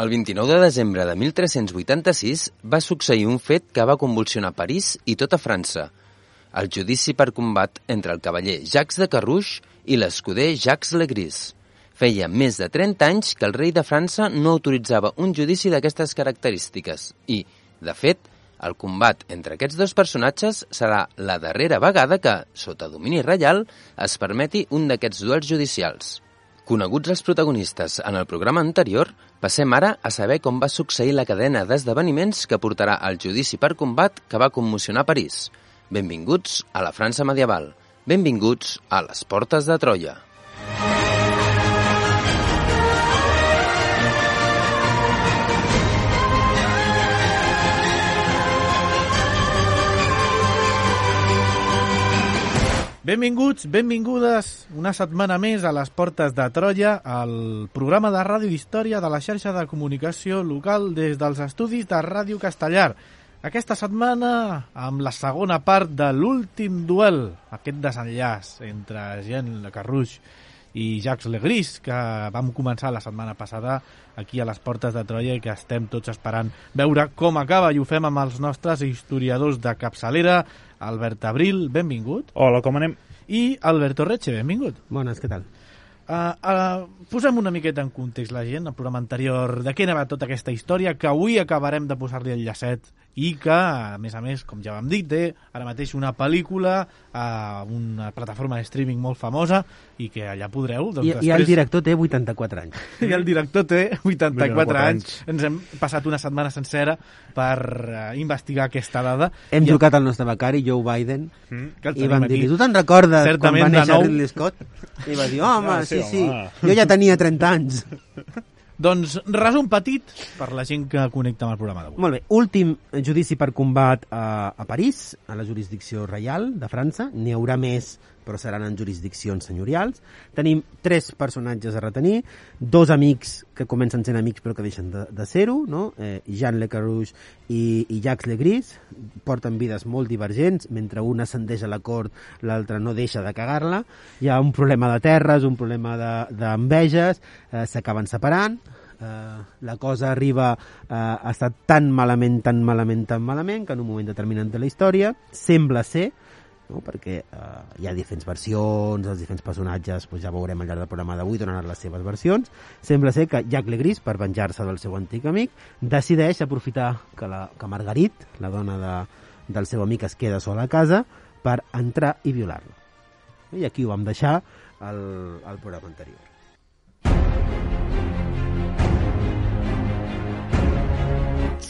El 29 de desembre de 1386 va succeir un fet que va convulsionar París i tota França. El judici per combat entre el cavaller Jacques de Carrouche i l'escuder Jacques Legris. Feia més de 30 anys que el rei de França no autoritzava un judici d'aquestes característiques i, de fet, el combat entre aquests dos personatges serà la darrera vegada que, sota domini reial, es permeti un d'aquests duels judicials. Coneguts els protagonistes en el programa anterior, passem ara a saber com va succeir la cadena d'esdeveniments que portarà al judici per combat que va commocionar París. Benvinguts a la França medieval. Benvinguts a les portes de Troia. Benvinguts, benvingudes una setmana més a les Portes de Troia, al programa de ràdio d'història de la xarxa de comunicació local des dels estudis de Ràdio Castellar. Aquesta setmana amb la segona part de l'últim duel, aquest desenllaç entre Jean Le i Jacques Legris, que vam començar la setmana passada aquí a les Portes de Troia i que estem tots esperant veure com acaba i ho fem amb els nostres historiadors de capçalera, Albert Abril, benvingut. Hola, com anem? I Alberto Reche, benvingut. Bones, què tal? Uh, uh, posem una miqueta en context la gent, el programa anterior, de què anava tota aquesta història, que avui acabarem de posar-li el llacet i que, a més a més, com ja vam dir, té ara mateix una pel·lícula a uh, una plataforma de streaming molt famosa i que allà podreu... Doncs, I, després... I el director té 84 anys. I el director té 84, 84 anys. Ens hem passat una setmana sencera per uh, investigar aquesta dada. Hem I- trucat al nostre becari, Joe Biden, Mm. i vam aquí. dir tu te'n recordes Certament quan va néixer nou. Ridley Scott? I va dir, home, Ah, sí, sí, sí, home. jo ja tenia 30 anys. Doncs resum petit per la gent que connecta amb el programa d'avui. Molt bé, últim judici per combat a, a París, a la jurisdicció reial de França. N'hi haurà més, però seran en jurisdiccions senyorials. Tenim tres personatges a retenir, dos amics que comencen sent amics però que deixen de, de ser-ho, no? eh, Jean Le Carrouche i, i Jacques Legris, porten vides molt divergents, mentre un ascendeix a la cort, l'altre no deixa de cagar-la. Hi ha un problema de terres, un problema de- d'enveges, eh, s'acaben separant, eh, la cosa arriba eh, a estar tan malament, tan malament, tan malament, que en un moment determinat de la història sembla ser, no? perquè eh, hi ha diferents versions, els diferents personatges, doncs ja veurem al llarg del programa d'avui, donaran les seves versions, sembla ser que Jack Legris, per venjar-se del seu antic amic, decideix aprofitar que, la, que Margarit, la dona de, del seu amic, es queda sola a casa per entrar i violar-lo. I aquí ho vam deixar al, al programa anterior.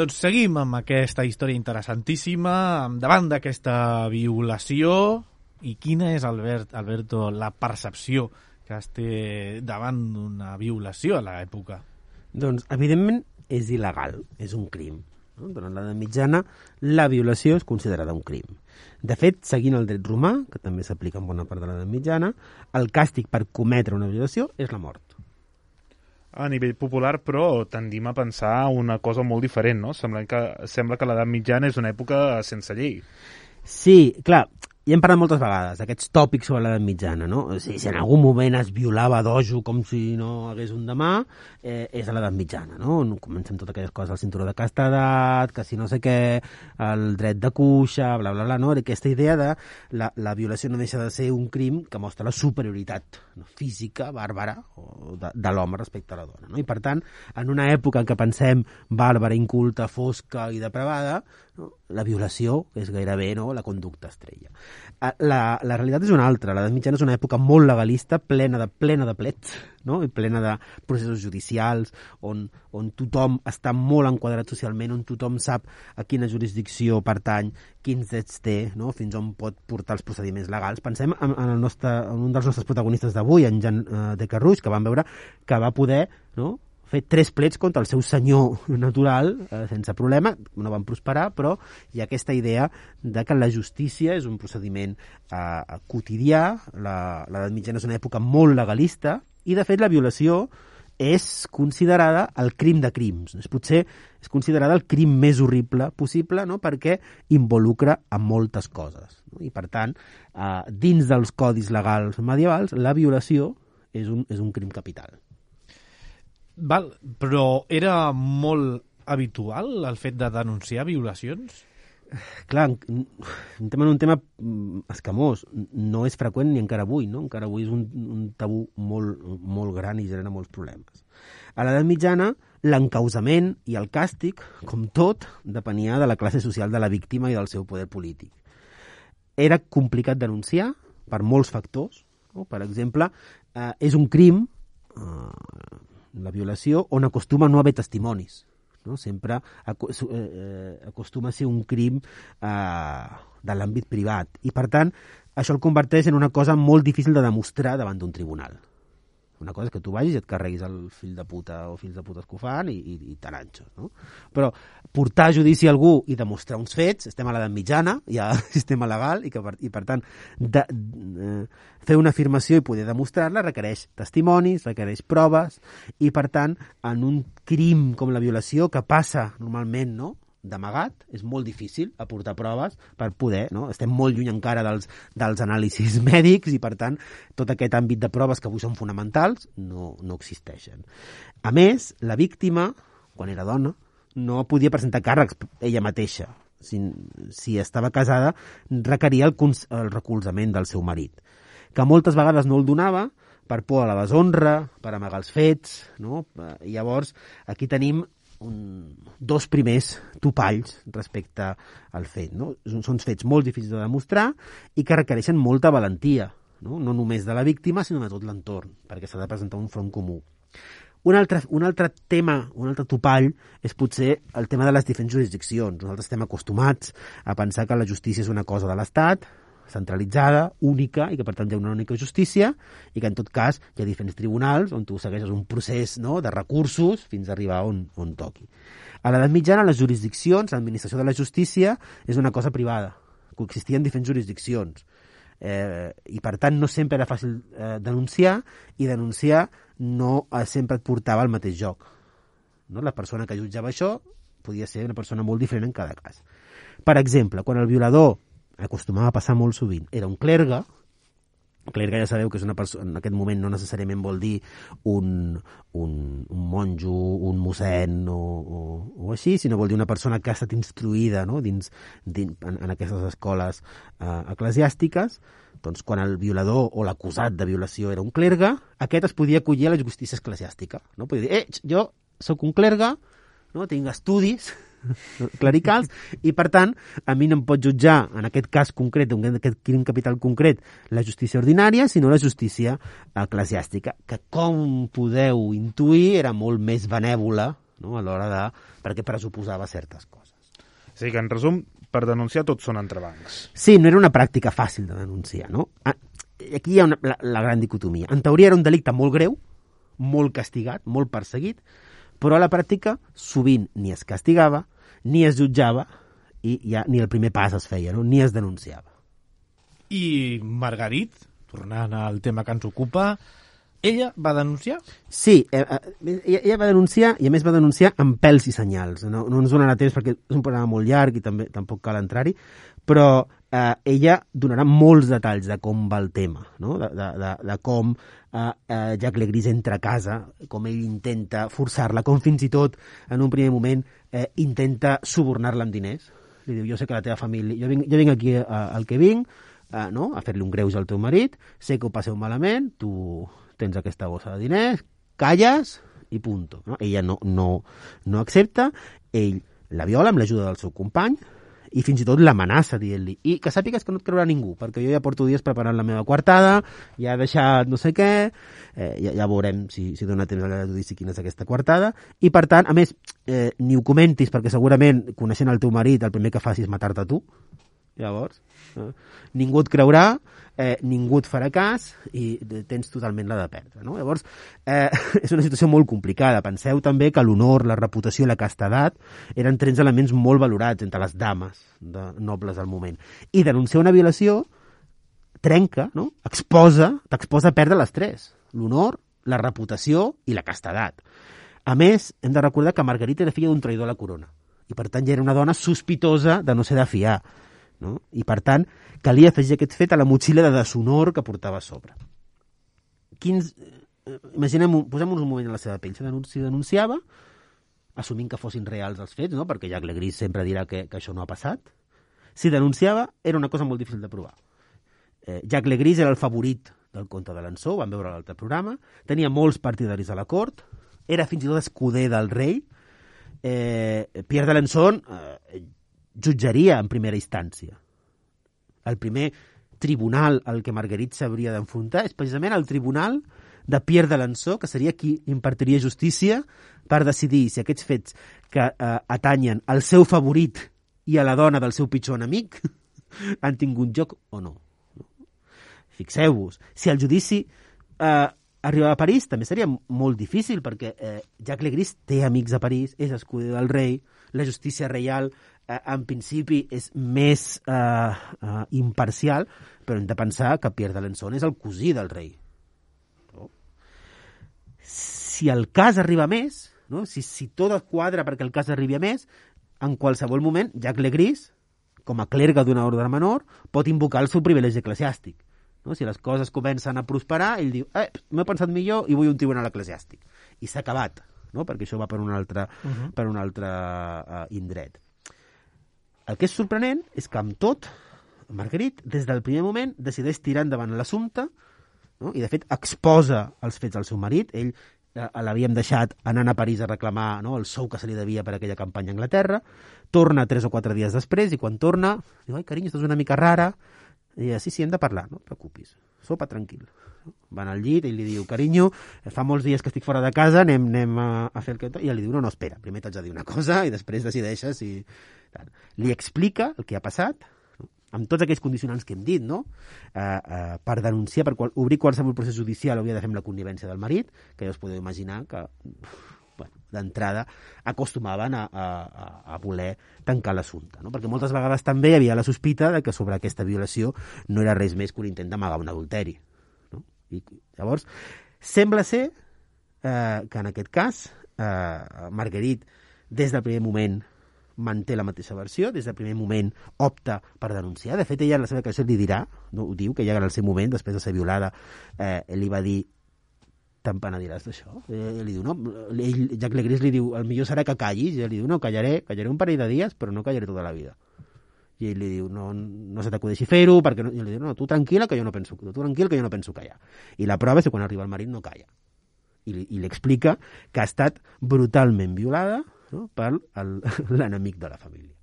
doncs seguim amb aquesta història interessantíssima, davant d'aquesta violació, i quina és, Albert, Alberto, la percepció que es té davant d'una violació a l'època? Doncs, evidentment, és il·legal, és un crim. No? Durant l'edat mitjana, la violació és considerada un crim. De fet, seguint el dret romà, que també s'aplica en bona part de l'edat mitjana, el càstig per cometre una violació és la mort. A nivell popular, però, tendim a pensar una cosa molt diferent, no? Sembla que, sembla que l'edat mitjana és una època sense llei. Sí, clar, i hem parlat moltes vegades d'aquests tòpics sobre l'edat mitjana, no? O sigui, si en algun moment es violava dojo com si no hagués un demà, eh, és a l'edat mitjana, no? Comencem totes aquelles coses, el cinturó de castedat, que si no sé què, el dret de cuixa, bla, bla, bla, no? Aquesta idea de la, la violació no deixa de ser un crim que mostra la superioritat no? física, bàrbara, o de, de l'home respecte a la dona, no? I per tant, en una època en què pensem bàrbara, inculta, fosca i depravada, no? la violació és gairebé no? la conducta estrella. Eh, la, la realitat és una altra. L'edat mitjana és una època molt legalista, plena de, plena de plets, no? i plena de processos judicials, on, on tothom està molt enquadrat socialment, on tothom sap a quina jurisdicció pertany, quins drets té, no? fins on pot portar els procediments legals. Pensem en, en, el nostre, en un dels nostres protagonistes d'avui, en Jan uh, de Carruix, que van veure que va poder no? Fet tres plets contra el seu senyor natural eh, sense problema, no van prosperar, però hi ha aquesta idea de que la justícia és un procediment eh, quotidià, l'edat mitjana és una època molt legalista, i de fet la violació és considerada el crim de crims. És potser és considerada el crim més horrible possible no? perquè involucra a moltes coses. No? I per tant, eh, dins dels codis legals medievals, la violació és un, és un crim capital. Val, però era molt habitual el fet de denunciar violacions? Clar, entrem en un tema mm, escamós. No és freqüent ni encara avui, no? Encara avui és un, un tabú molt, molt gran i genera molts problemes. A l'edat mitjana, l'encausament i el càstig, com tot, depenia de la classe social de la víctima i del seu poder polític. Era complicat denunciar per molts factors. No? Per exemple, eh, és un crim eh, la violació, on acostuma no haver testimonis. No? Sempre eh, eh, acostuma a ser un crim eh, de l'àmbit privat. I, per tant, això el converteix en una cosa molt difícil de demostrar davant d'un tribunal. Una cosa és que tu vagis i et carreguis el fill de puta o fills de puta que ho fan i, i, i taranxos, no? Però portar a judici algú i demostrar uns fets, estem a l'edat mitjana, hi ha sistema legal, i, que, per, i per tant, de, de, fer una afirmació i poder demostrar-la requereix testimonis, requereix proves, i per tant, en un crim com la violació, que passa normalment, no?, d'amagat, és molt difícil aportar proves per poder, no? estem molt lluny encara dels, dels anàlisis mèdics i per tant tot aquest àmbit de proves que avui són fonamentals no, no existeixen. A més, la víctima, quan era dona, no podia presentar càrrecs ella mateixa. Si, si estava casada, requeria el, el recolzament del seu marit, que moltes vegades no el donava per por a la deshonra, per amagar els fets, no? I llavors, aquí tenim un, dos primers topalls respecte al fet. No? Són fets molt difícils de demostrar i que requereixen molta valentia, no, no només de la víctima, sinó de tot l'entorn, perquè s'ha de presentar un front comú. Un altre, un altre tema, un altre topall, és potser el tema de les diferents jurisdiccions. Nosaltres estem acostumats a pensar que la justícia és una cosa de l'Estat, centralitzada, única, i que per tant ha una única justícia, i que en tot cas hi ha diferents tribunals on tu segueixes un procés no, de recursos fins a arribar on, on toqui. A l'edat mitjana, les jurisdiccions, l'administració de la justícia, és una cosa privada. Coexistien diferents jurisdiccions. Eh, I per tant no sempre era fàcil eh, denunciar, i denunciar no eh, sempre et portava al mateix joc. No? La persona que jutjava això podia ser una persona molt diferent en cada cas. Per exemple, quan el violador acostumava a passar molt sovint, era un clergue, clergue ja sabeu que és una persona, en aquest moment no necessàriament vol dir un, un, un monjo, un mossèn o, o, o així, sinó vol dir una persona que ha estat instruïda no? dins, dins, en, en aquestes escoles eh, eclesiàstiques, doncs quan el violador o l'acusat de violació era un clergue, aquest es podia acollir a la justícia eclesiàstica. No? Podia dir, eh, jo sóc un clergue, no? tinc estudis, clericals, i per tant, a mi no em pot jutjar, en aquest cas concret, en aquest crim capital concret, la justícia ordinària, sinó la justícia eclesiàstica, que com podeu intuir era molt més benèvola no? a l'hora de... perquè pressuposava certes coses. Dir, que en resum, per denunciar tots són entrebancs. Sí, no era una pràctica fàcil de denunciar, no? Ah, Aquí hi ha una, la, la gran dicotomia. En teoria era un delicte molt greu, molt castigat, molt perseguit, però a la pràctica sovint ni es castigava, ni es jutjava, i ja ni el primer pas es feia, no? ni es denunciava. I Margarit, tornant al tema que ens ocupa, ella va denunciar? Sí, eh, eh, ella, va denunciar, i a més va denunciar amb pèls i senyals. No, no ens donarà temps perquè és un programa molt llarg i també tampoc cal entrar-hi, però eh, ella donarà molts detalls de com va el tema, no? de, de, de, de com eh, eh, Jack Legris entra a casa, com ell intenta forçar-la, com fins i tot en un primer moment eh, intenta subornar-la amb diners. Li diu, jo sé que la teva família... Jo vinc, jo vinc aquí eh, al que vinc, eh, no? a fer-li un greuge al teu marit, sé que ho passeu malament, tu tens aquesta bossa de diners, calles i punto. No? Ella no, no, no accepta, ell la viola amb l'ajuda del seu company, i fins i tot l'amenaça dient-li i que sàpigues que no et creurà ningú perquè jo ja porto dies preparant la meva quartada ja he deixat no sé què eh, ja, ja veurem si, si dona temps a judici quina és aquesta quartada. I per tant, a més, eh, ni ho comentis perquè segurament coneixent el teu marit el primer que facis és matar-te tu. Llavors eh, ningú et creurà eh, ningú et farà cas i tens totalment la de perdre. No? Llavors, eh, és una situació molt complicada. Penseu també que l'honor, la reputació i la castedat eren tres elements molt valorats entre les dames de nobles del moment. I denunciar una violació trenca, no? exposa, t'exposa a perdre les tres. L'honor, la reputació i la castedat. A més, hem de recordar que Margarita era filla d'un traïdor a la corona i per tant ja era una dona sospitosa de no ser de fiar. No? I per tant, calia afegir aquest fet a la motxilla de deshonor que portava a sobre. Quins, eh, imaginem, posem-nos un moment en la seva pell. Si, denunci, denunciava, assumint que fossin reals els fets, no? perquè Jack Legris sempre dirà que, que això no ha passat. Si denunciava, era una cosa molt difícil de provar. Eh, Jack Legris era el favorit del conte de l'Ansó, vam veure l'altre programa, tenia molts partidaris a la cort, era fins i tot escuder del rei, eh, Pierre de Lençon eh, jutjaria en primera instància. El primer tribunal al que Marguerite s'hauria d'enfrontar és precisament el tribunal de Pierre de Lançó, que seria qui impartiria justícia per decidir si aquests fets que eh, atanyen al seu favorit i a la dona del seu pitjor enemic han tingut joc o no. Fixeu-vos, si el judici eh, arribava a París també seria molt difícil perquè eh, Jacques Legris té amics a París, és escuder del rei, la justícia reial en principi és més eh, eh, imparcial, però hem de pensar que Pierre d'Alençon és el cosí del rei. No? Si el cas arriba més, no? si, si tot quadra perquè el cas arribi a més, en qualsevol moment Jacques Legris, com a clergue d'una ordre menor, pot invocar el seu privilegi eclesiàstic. No? Si les coses comencen a prosperar, ell diu, eh, m'he pensat millor i vull un tribunal eclesiàstic. I s'ha acabat, no? perquè això va per un altre, uh -huh. per un altre uh, indret. El que és sorprenent és que amb tot, Marguerite, des del primer moment, decideix tirar endavant l'assumpte no? i, de fet, exposa els fets al seu marit. Ell eh, l'havíem deixat anant a París a reclamar no, el sou que se li devia per aquella campanya a Anglaterra, torna tres o quatre dies després i quan torna diu, ai, carinyo, estàs una mica rara, i sí, sí, hem de parlar, no et preocupis. Sopa tranquil. Van al llit, ell li diu, carinyo, fa molts dies que estic fora de casa, anem, anem a, a fer el que... I ella li diu, no, no, espera, primer t'haig de dir una cosa i després decideixes si... Li explica el que ha passat, amb tots aquells condicionants que hem dit, no? Eh, eh, per denunciar, per qual, obrir qualsevol procés judicial hauria de fer amb la connivència del marit, que ja us podeu imaginar que bueno, d'entrada acostumaven a, a, a voler tancar l'assumpte, no? perquè moltes vegades també hi havia la sospita de que sobre aquesta violació no era res més que un intent d'amagar un adulteri. No? I llavors, sembla ser eh, que en aquest cas eh, Marguerite, des del primer moment, manté la mateixa versió, des del primer moment opta per denunciar. De fet, ella en la seva declaració li dirà, no, ho diu, que ja en el seu moment, després de ser violada, eh, li va dir te'n penediràs d'això? Eh, li diu, no, ell, Jack Legris li diu, el millor serà que callis, i ell li diu, no, callaré, callaré un parell de dies, però no callaré tota la vida. I ell li diu, no, no se t'acudeixi fer-ho, perquè no... I li diu, no, tu tranquil·la, que jo no penso, tu tranquil, que jo no penso callar. I la prova és que quan arriba el marit no calla. I, i li explica que ha estat brutalment violada no? per l'enemic de la família.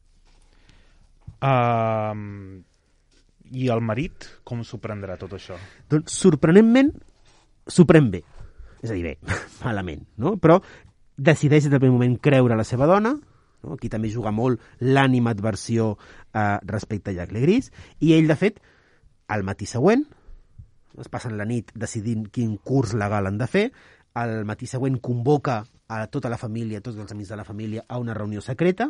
Uh, I el marit, com s'ho prendrà tot això? Doncs, sorprenentment, s'ho pren bé és a dir, bé, malament, no? Però decideix des del primer moment creure la seva dona, no? aquí també juga molt l'animadversió eh, respecte a Jack Legris, i ell, de fet, al matí següent, es passen la nit decidint quin curs legal han de fer, al matí següent convoca a tota la família, tots els amics de la família, a una reunió secreta,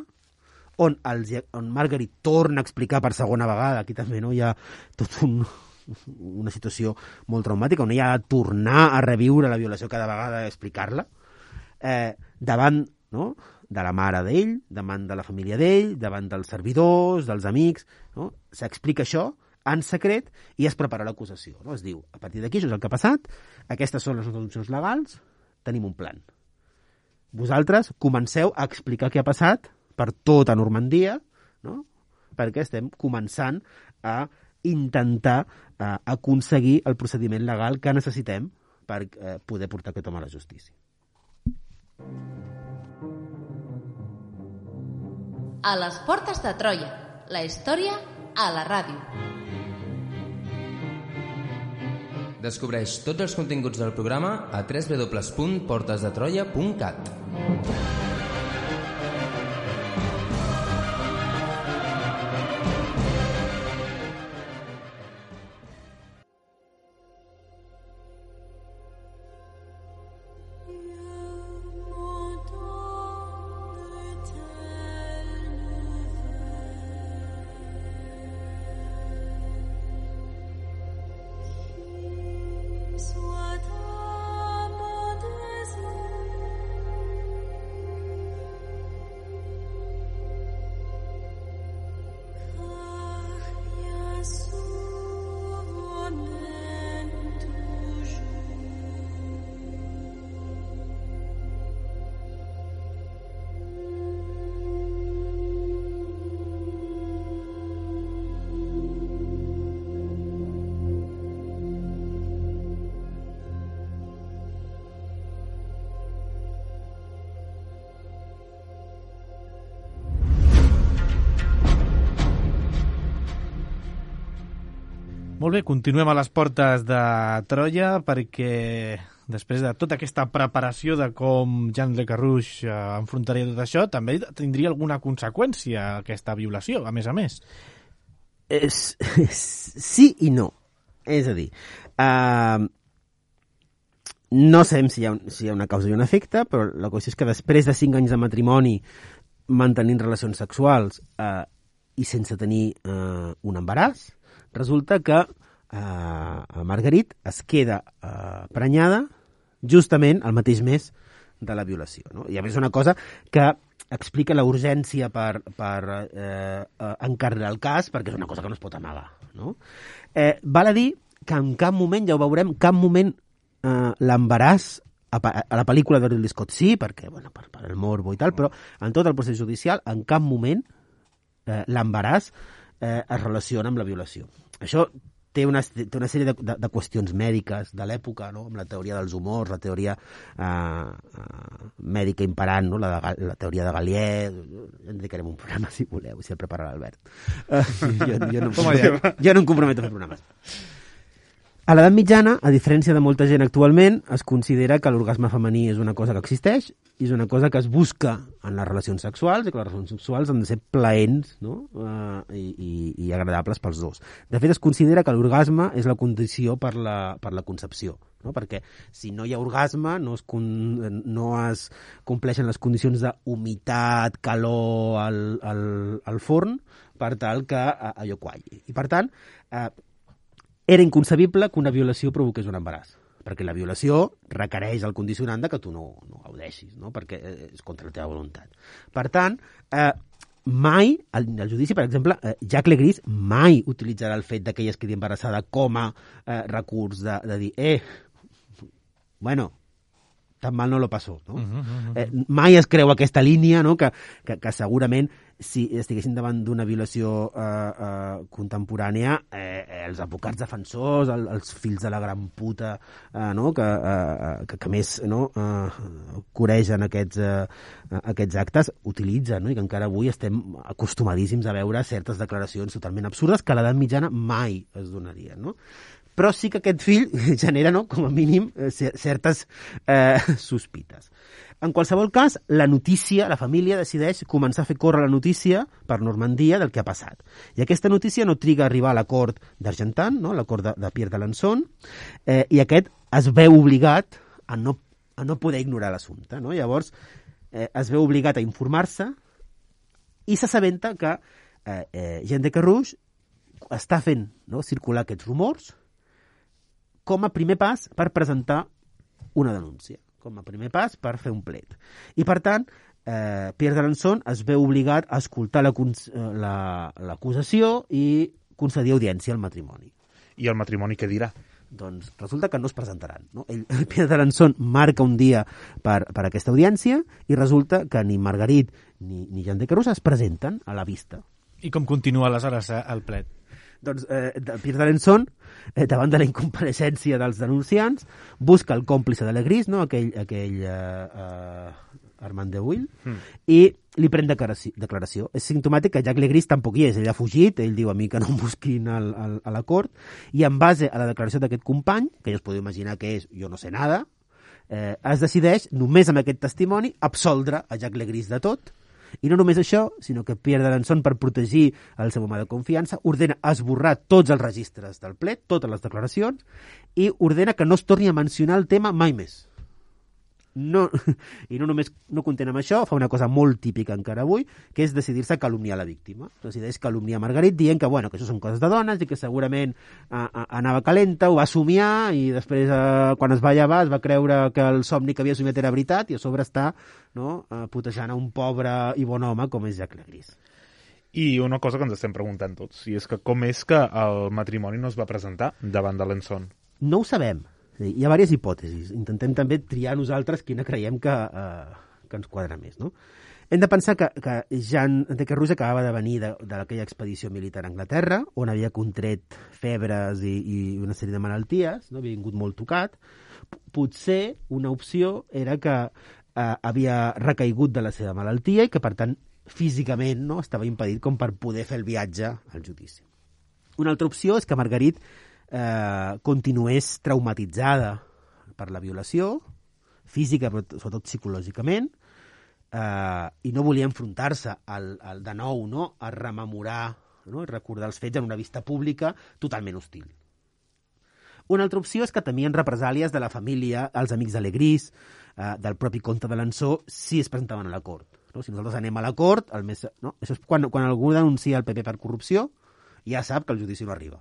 on, els, on Margaret torna a explicar per segona vegada, aquí també no hi ha tot un, una situació molt traumàtica, on hi ha de tornar a reviure la violació cada vegada i explicar-la, eh, davant no? de la mare d'ell, davant de la família d'ell, davant dels servidors, dels amics, no? s'explica això en secret i es prepara l'acusació. No? Es diu, a partir d'aquí, això és el que ha passat, aquestes són les opcions legals, tenim un plan. Vosaltres comenceu a explicar què ha passat per tota Normandia, no? perquè estem començant a intentar eh, aconseguir el procediment legal que necessitem per eh, poder portar aquest home a la justícia. A les portes de Troia, la història a la ràdio. Descobreix tots els continguts del programa a www.portesdetroia.cat. bé, continuem a les portes de Troia perquè després de tota aquesta preparació de com Jean Le Carrouche eh, enfrontaria tot això, també tindria alguna conseqüència aquesta violació, a més a més. És, és, sí i no. És a dir, uh, no sabem si hi, ha, si hi ha una causa i un efecte, però la qüestió és que després de 5 anys de matrimoni mantenint relacions sexuals uh, i sense tenir uh, un embaràs, resulta que uh, Margarit es queda uh, prenyada justament el mateix mes de la violació. No? I a més és una cosa que explica la urgència per, per eh, eh, encarregar el cas, perquè és una cosa que no es pot amagar. No? Eh, val a dir que en cap moment, ja ho veurem, cap moment eh, l'embaràs a, a la pel·lícula de Ridley Scott sí, perquè, bueno, per, per el morbo i tal, però en tot el procés judicial, en cap moment eh, l'embaràs eh, es relaciona amb la violació. Això té una, té una sèrie de, de, de qüestions mèdiques de l'època, no? amb la teoria dels humors, la teoria eh, eh, mèdica imperant, no? la, de, la teoria de Galier... En dedicarem un programa, si voleu, si el prepara l'Albert. Uh, jo, jo, no, comprometo- jo no em comprometo a fer programes. A l'edat mitjana, a diferència de molta gent actualment, es considera que l'orgasme femení és una cosa que existeix i és una cosa que es busca en les relacions sexuals i que les relacions sexuals han de ser plaents no? uh, i, i, i agradables pels dos. De fet, es considera que l'orgasme és la condició per la, per la concepció, no? perquè si no hi ha orgasme no es, con, no es compleixen les condicions d'humitat, calor al, al, al forn per tal que eh, allò qualli. I per tant, eh, era inconcebible que una violació provoqués un embaràs perquè la violació requereix el condicionant de que tu no, no gaudeixis, no? perquè eh, és contra la teva voluntat. Per tant, eh, mai, al, al judici, per exemple, eh, Jacques Legris mai utilitzarà el fet de que ella es quedi embarassada com a eh, recurs de, de dir, eh, bueno, tan mal no lo pasó. No? Uh -huh, eh, mai es creu aquesta línia no? que, que, que segurament si estiguessin davant d'una violació eh, eh, contemporània, eh, eh, els advocats defensors, el, els fills de la gran puta eh, no? que, eh, que, que més no? eh, coregen aquests, eh, aquests actes, utilitzen, no? i que encara avui estem acostumadíssims a veure certes declaracions totalment absurdes que a l'edat mitjana mai es donarien. No? Però sí que aquest fill genera, no, com a mínim, eh, cer- certes eh, sospites. En qualsevol cas, la notícia, la família decideix començar a fer córrer la notícia per Normandia del que ha passat. I aquesta notícia no triga a arribar a la cort d'Argentan, no? la cort de, de Pierre d'Alençon, eh, i aquest es veu obligat a no, a no poder ignorar l'assumpte. No? Llavors, eh, es veu obligat a informar-se i s'assabenta que eh, eh, gent de Carrouge està fent no, circular aquests rumors com a primer pas per presentar una denúncia, com a primer pas per fer un plet. I, per tant, eh, Pierre d'Alençon es veu obligat a escoltar l'acusació la, l'acusació i concedir audiència al matrimoni. I el matrimoni què dirà? Doncs resulta que no es presentaran. No? Ell, el Pierre d'Alençon marca un dia per, per aquesta audiència i resulta que ni Margarit ni, ni Jean de Carús es presenten a la vista. I com continua aleshores eh, el plet? Doncs eh, Pierre d'Alençon, eh, davant de la incompareixència dels denunciants, busca el còmplice de l'Egris, no? aquell, aquell eh, eh, Armand de Will, Mm. i li pren declaració, declaració. És simptomàtic que Jacques Legris tampoc hi és, ell ha fugit, ell diu a mi que no em busquin al, al, a la cort, i en base a la declaració d'aquest company, que ja us podeu imaginar que és jo no sé nada, eh, es decideix, només amb aquest testimoni, absoldre a Jacques Legris de tot, i no només això, sinó que Pierre d'Alençon, per protegir el seu home de confiança, ordena esborrar tots els registres del plet, totes les declaracions, i ordena que no es torni a mencionar el tema mai més. No, I no només no content amb això, fa una cosa molt típica encara avui, que és decidir-se a calumniar la víctima. Decideix calumniar Margarit dient que, bueno, que això són coses de dones i que segurament a, a, anava calenta, ho va somiar i després, eh, quan es va llevar, es va creure que el somni que havia somiat era veritat i a sobre està no, eh, putejant a un pobre i bon home com és Jack Legris. I una cosa que ens estem preguntant tots, i és que com és que el matrimoni no es va presentar davant de l'Enson? No ho sabem. És dir, Hi ha diverses hipòtesis. Intentem també triar nosaltres quina creiem que, eh, que ens quadra més. No? Hem de pensar que, que Jean de Carrus acabava de venir d'aquella expedició militar a Anglaterra, on havia contret febres i, i una sèrie de malalties, no? havia vingut molt tocat. Potser una opció era que eh, havia recaigut de la seva malaltia i que, per tant, físicament no? estava impedit com per poder fer el viatge al judici. Una altra opció és que Margarit eh, continués traumatitzada per la violació, física però sobretot psicològicament, eh, i no volia enfrontar-se al, al, de nou no? a rememorar no? i recordar els fets en una vista pública totalment hostil. Una altra opció és que temien represàlies de la família, els amics de l'Egris, eh, del propi comte de l'Ansó, si es presentaven a la cort. No? Si nosaltres anem a la cort, el més, no? això és quan, quan algú denuncia el PP per corrupció, ja sap que el judici no arriba.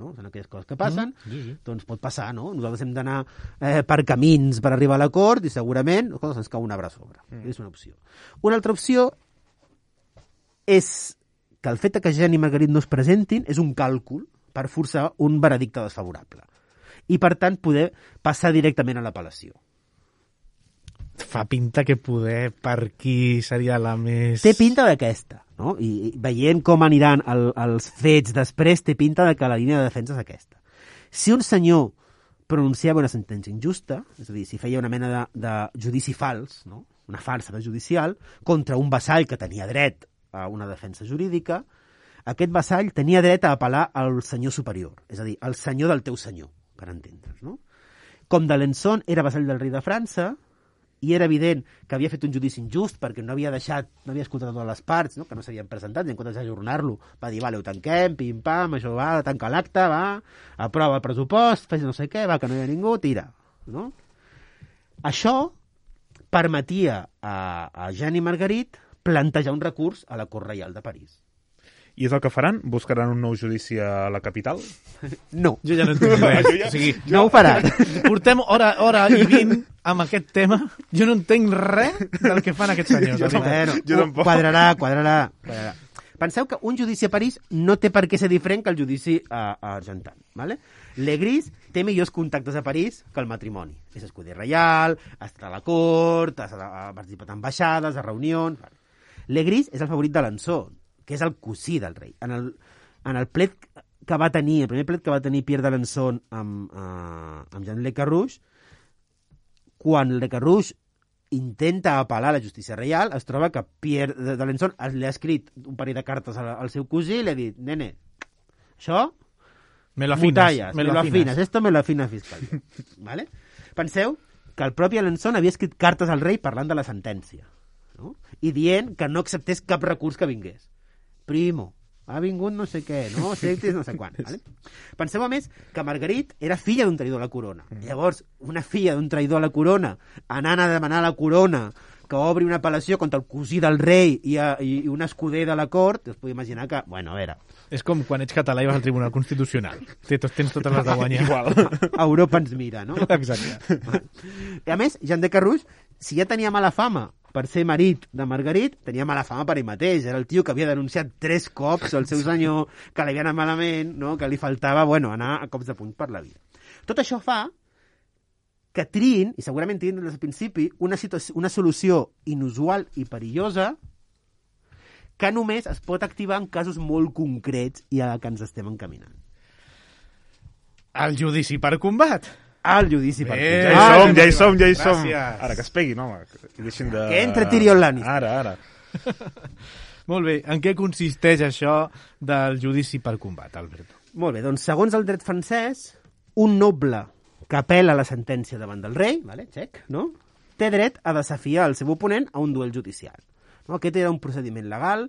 No? Són aquelles coses que passen, mm, sí, sí. doncs pot passar, no? Nosaltres hem d'anar eh, per camins per arribar a la cort i segurament escolta, ens cau un arbre a sobre. Mm. És una opció. Una altra opció és que el fet que Jean i Margarit no es presentin és un càlcul per forçar un veredicte desfavorable. I, per tant, poder passar directament a l'apel·lació. Fa pinta que poder per aquí seria la més... Té pinta d'aquesta, no? I, I veient com aniran el, els fets després, té pinta de que la línia de defensa és aquesta. Si un senyor pronunciava una sentència injusta, és a dir, si feia una mena de, de judici fals, no? una farsa de judicial, contra un vassall que tenia dret a una defensa jurídica, aquest vassall tenia dret a apel·lar al senyor superior, és a dir, al senyor del teu senyor, per entendre's. No? Com d'Alençon era vassall del rei de França, i era evident que havia fet un judici injust perquè no havia deixat, no havia escoltat totes les parts, no? que no s'havien presentat, i en comptes d'ajornar-lo va dir, vale, ho tanquem, pim-pam, això va, tanca l'acte, va, aprova el pressupost, fes no sé què, va, que no hi ha ningú, tira. No? Això permetia a, a Jean i Margarit plantejar un recurs a la Cort Reial de París. I és el que faran? Buscaran un nou judici a la capital? No, Jo ja no entenc res. Jo ja- O sigui, no ho faran. portem hora, hora i vint amb aquest tema. Jo no entenc res del que fan aquests senyors. Jo. Bueno, Jo tampoc. quadrarà, quadrarà, quadrarà. Penseu que un judici a París no té per què ser diferent que el judici a, a Argentan. ¿vale? L'Egris té millors contactes a París que el matrimoni. És escuder reial, ha estat a la cort, ha, participat en baixades, a reunions... Vale. L'Egris és el favorit de l'Ansó, que és el cosí del rei. En el, en el plet que va tenir, el primer plet que va tenir Pierre d'Alençon amb, uh, amb Jean Le Carrouge, quan Le Carrouge intenta apel·lar a la justícia reial, es troba que Pierre d'Alençon li ha escrit un parell de cartes al, al seu cosí i li ha dit, nene, això Me lo m'ho afinas. talles, me lo afinas, esto me lo afina fiscal. ¿Vale? Penseu que el propi Alençon havia escrit cartes al rei parlant de la sentència no? i dient que no acceptés cap recurs que vingués. Primo, ha vingut no sé què, no? Sectis no sé quan. Vale? Penseu, a més, que Margarit era filla d'un traïdor a la corona. Llavors, una filla d'un traïdor a la corona anant a demanar a la corona que obri una apel·lació contra el cosí del rei i, a, i, i un escuder de la cort, us podeu imaginar que, bueno, a veure, És com quan ets català i vas al Tribunal Constitucional. Té, tots- tens totes les de guanyar. Igual. Europa ens mira, no? Exacte. I a més, Jean de Carrouix, si ja tenia mala fama per ser marit de Margarit, tenia mala fama per ell mateix. Era el tio que havia denunciat tres cops el seu senyor, que li havia anat malament, no? que li faltava bueno, anar a cops de puny per la vida. Tot això fa que triïn, i segurament triïn des del principi, una, situació, una solució inusual i perillosa que només es pot activar en casos molt concrets i a que ens estem encaminant. El judici per combat. Al judici per Bé. Ja hi Ah, som, ja hi som, ja hi som. Gràcies. Ara, que es peguin, home. Que deixin de... Que entre Tyrion Lannister. Ara, ara. Molt bé. En què consisteix això del judici per combat, Alberto? Molt bé, doncs segons el dret francès, un noble que apela la sentència davant del rei, vale, check, no? té dret a desafiar el seu oponent a un duel judicial. No? Aquest era un procediment legal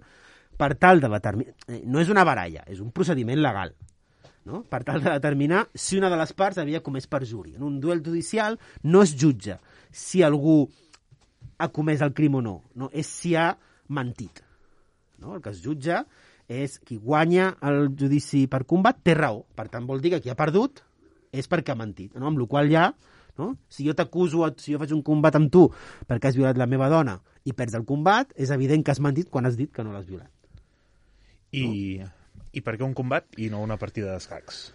per tal de determinar... eh, No és una baralla, és un procediment legal. No? Per tal de determinar si una de les parts havia comès perjuri. En un duel judicial no es jutja si algú ha comès el crim o no, no? és si ha mentit. No? El que es jutja és qui guanya el judici per combat té raó. Per tant, vol dir que qui ha perdut és perquè ha mentit. No? Amb la qual ja, no? si jo t'acuso, si jo faig un combat amb tu perquè has violat la meva dona i perds el combat, és evident que has mentit quan has dit que no l'has violat. I, I per què un combat i no una partida d'escacs?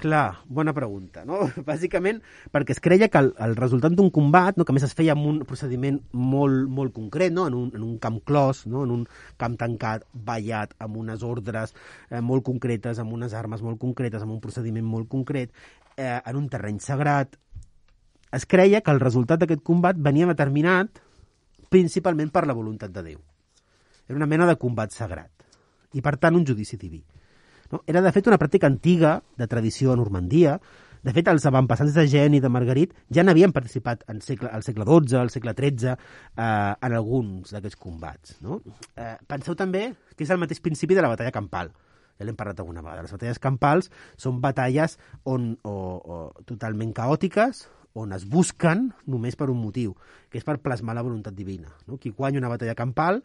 Clar, bona pregunta. No? Bàsicament perquè es creia que el, el resultat d'un combat, no, que més es feia amb un procediment molt, molt concret, no? en, un, en un camp clos, no? en un camp tancat, ballat, amb unes ordres eh, molt concretes, amb unes armes molt concretes, amb un procediment molt concret, eh, en un terreny sagrat, es creia que el resultat d'aquest combat venia determinat principalment per la voluntat de Déu. Era una mena de combat sagrat i, per tant, un judici diví. No? Era, de fet, una pràctica antiga, de tradició a Normandia. De fet, els avantpassats de Gen i de Margarit ja n'havien participat en segle, al segle XII, al segle XIII, eh, en alguns d'aquests combats. No? Eh, penseu també que és el mateix principi de la batalla campal. Ja l'hem parlat alguna vegada. Les batalles campals són batalles on, o, o, totalment caòtiques, on es busquen només per un motiu, que és per plasmar la voluntat divina. No? Qui guanya una batalla campal,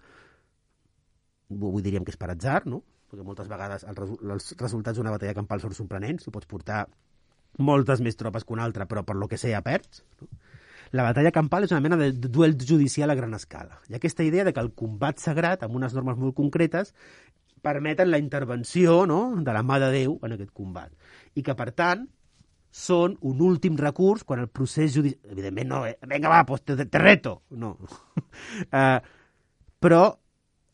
avui diríem que és per atzar, no? perquè moltes vegades el els resultats d'una batalla campal són sorprenents, tu pots portar moltes més tropes que una altra, però per lo que sea perds. No? La batalla campal és una mena de duel judicial a gran escala. Ha aquesta idea de que el combat sagrat, amb unes normes molt concretes, permeten la intervenció no? de la mà de Déu en aquest combat. I que, per tant, són un últim recurs quan el procés judicial... Evidentment no, eh? venga, va, pues te, te reto. No. uh, però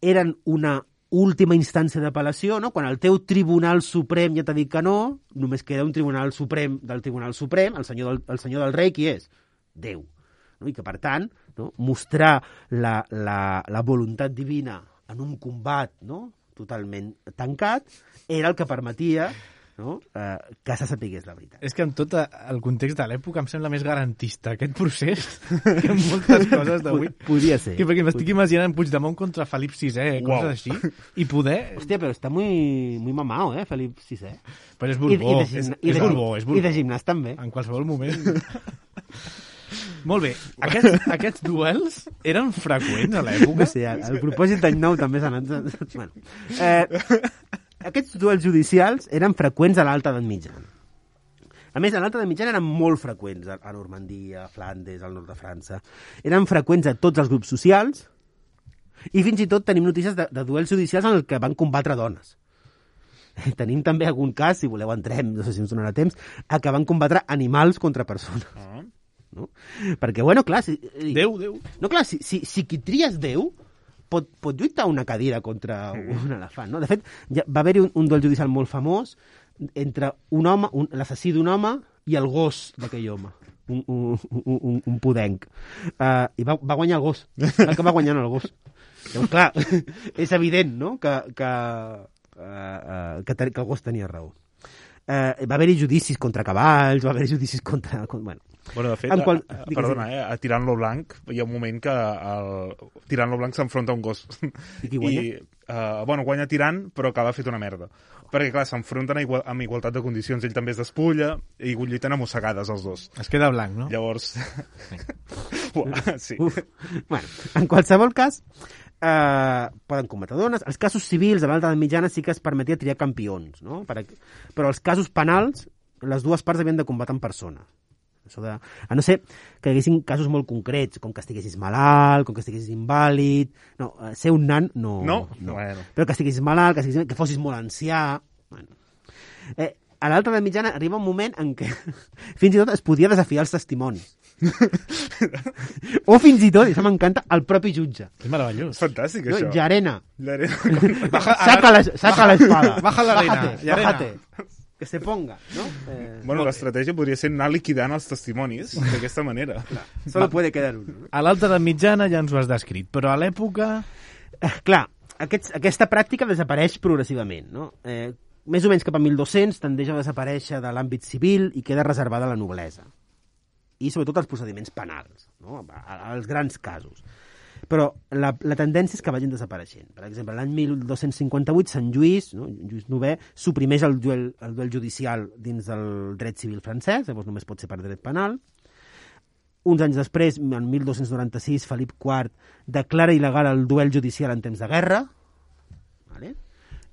eren una última instància d'apel·lació, no? quan el teu Tribunal Suprem ja t'ha dit que no, només queda un Tribunal Suprem del Tribunal Suprem, el senyor del, el senyor del rei, qui és? Déu. No? I que, per tant, no? mostrar la, la, la voluntat divina en un combat no? totalment tancat era el que permetia no? eh, que se sapigués la veritat. És que en tot el context de l'època em sembla més garantista aquest procés que en moltes coses d'avui. Podria ser. Que perquè m'estic imaginant Puigdemont contra Felip VI, coses Uau. així, i poder... Hòstia, però està muy, muy mamao, eh, Felip VI. Però és I, Borbó, i, de, és, gimna, és i, de, Borbó, és I de gimnàs també. En qualsevol moment. Molt bé. Aquests, aquests duels eren freqüents a No l'època? sé, el, el propòsit d'any nou també s'ha anat... Bueno, eh, aquests duels judicials eren freqüents a l'alta edat mitjana. A més, a l'alta edat mitjana eren molt freqüents a, Normandia, a Flandes, al nord de França. Eren freqüents a tots els grups socials i fins i tot tenim notícies de, de duels judicials en el que van combatre dones. Tenim també algun cas, si voleu entrem, no sé si ens donarà temps, a que van combatre animals contra persones. Ah. No? Perquè, bueno, clar... Si, Déu, Déu. no, clar, si, si, si qui tries Déu pot, pot lluitar una cadira contra un elefant, no? De fet, ja va haver-hi un, un duel judicial molt famós entre un home, l'assassí d'un home i el gos d'aquell home, un, un, un, un, pudenc. Uh, I va, va guanyar el gos, el que va guanyant el gos. Llavors, clar, és evident, no?, que, que, uh, uh, que, ten, que el gos tenia raó. Eh, va haver-hi judicis contra cavalls, va haver-hi judicis contra... con- Bueno, Bueno, de fet, qual- a, a, digues, perdona, eh, a Tirant-lo Blanc hi ha un moment que el, Tirant-lo Blanc s'enfronta a un gos. I qui guanya? I, uh, bueno, guanya Tirant, però acaba fet una merda. Perquè, clar, s'enfronten a igual, amb igualtat de condicions. Ell també es despulla i lluiten a mossegades els dos. Es queda blanc, no? Llavors... Uah, sí. Uf. bueno, en qualsevol cas, eh, poden combatre dones. Els casos civils de l'alta mitjana sí que es permetia triar campions, no? Per, però els casos penals, les dues parts havien de combatre en persona. Això de, a no ser que hi haguessin casos molt concrets, com que estiguessis malalt, com que estiguessis invàlid... No, eh, ser un nan no... No? Bueno. Però que estiguessis malalt, que, estiguessis, que fossis molt ancià... Bueno. Eh, a l'alta edat mitjana arriba un moment en què fins i tot es podia desafiar els testimonis. o fins i tot, i això m'encanta, el propi jutge. És meravellós. Fantàstic, No? això. Llarena, Llarena. saca la, saca la espada. baja la reina, Bájate, Llarena. bájate. Que se ponga, no? Eh, Bueno, l'estratègia podria ser anar liquidant els testimonis d'aquesta manera. solo puede quedar uno. no? A l'alta edat mitjana ja ens ho has descrit, però a l'època... Eh, clar, aquests, aquesta pràctica desapareix progressivament, no? Eh, més o menys cap a 1200 tendeix a desaparèixer de l'àmbit civil i queda reservada a la noblesa. I sobretot als procediments penals, no? A- a- als grans casos. Però la, la tendència és que vagin desapareixent. Per exemple, l'any 1258, Sant Lluís, no? Lluís IX, suprimeix el duel, el duel judicial dins del dret civil francès, llavors només pot ser per dret penal. Uns anys després, en 1296, Felip IV declara il·legal el duel judicial en temps de guerra. Vale?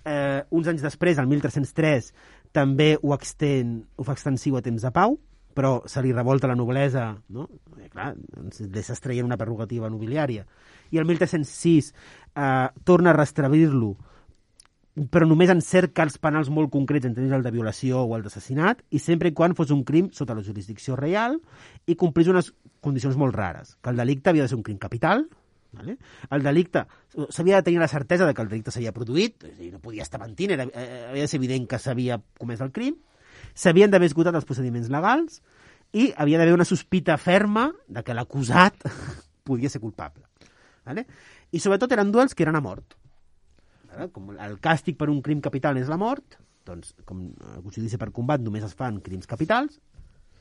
Eh, uns anys després, el 1303, també ho, extén, ho fa extensiu a temps de pau, però se li revolta la noblesa, no? Eh, clar, li s'estreien una prerrogativa nobiliària. I el 1306 eh, torna a restredir-lo, però només en cert cas penals molt concrets, entre el de violació o el d'assassinat, i sempre i quan fos un crim sota la jurisdicció real i complís unes condicions molt rares, que el delicte havia de ser un crim capital, Vale? El delicte, s'havia de tenir la certesa de que el delicte s'havia produït, és a dir, no podia estar mentint, era, eh, havia de ser evident que s'havia comès el crim, s'havien d'haver esgotat els procediments legals i havia d'haver una sospita ferma de que l'acusat podia ser culpable. Vale? I sobretot eren duels que eren a mort. Vale? Com el càstig per un crim capital és la mort, doncs com el judici per combat només es fan crims capitals,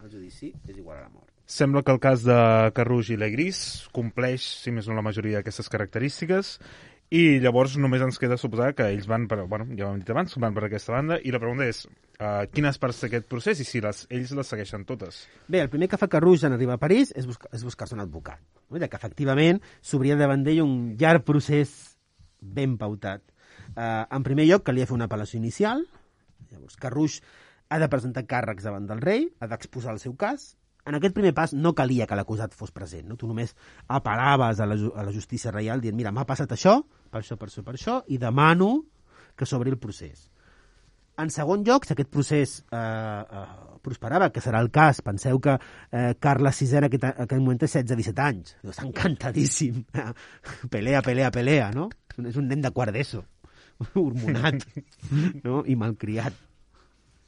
el judici és igual a la mort. Sembla que el cas de Carrouge i Legris compleix, si més no la majoria d'aquestes característiques, i llavors només ens queda suposar que ells van per, bueno, ja ho hem dit abans, van per aquesta banda, i la pregunta és, uh, quines parts d'aquest procés i si les, ells les segueixen totes? Bé, el primer que fa Carrouge en arribar a París és, buscar, és buscar-se un advocat, no? que efectivament s'obria davant d'ell un llarg procés ben pautat. Uh, en primer lloc, calia fer una apel·lació inicial, llavors Carrouge ha de presentar càrrecs davant del rei, ha d'exposar el seu cas, en aquest primer pas no calia que l'acusat fos present, no? tu només apel·laves a la, a la justícia reial dient, mira, m'ha passat això, per això, per això, per això, i demano que s'obri el procés. En segon lloc, si aquest procés eh, eh, prosperava, que serà el cas, penseu que eh, Carles VI en aquest, en aquest moment té 16-17 anys, està encantadíssim, pelea, pelea, pelea, no? És un nen de quart d'ESO, hormonat, no? i malcriat.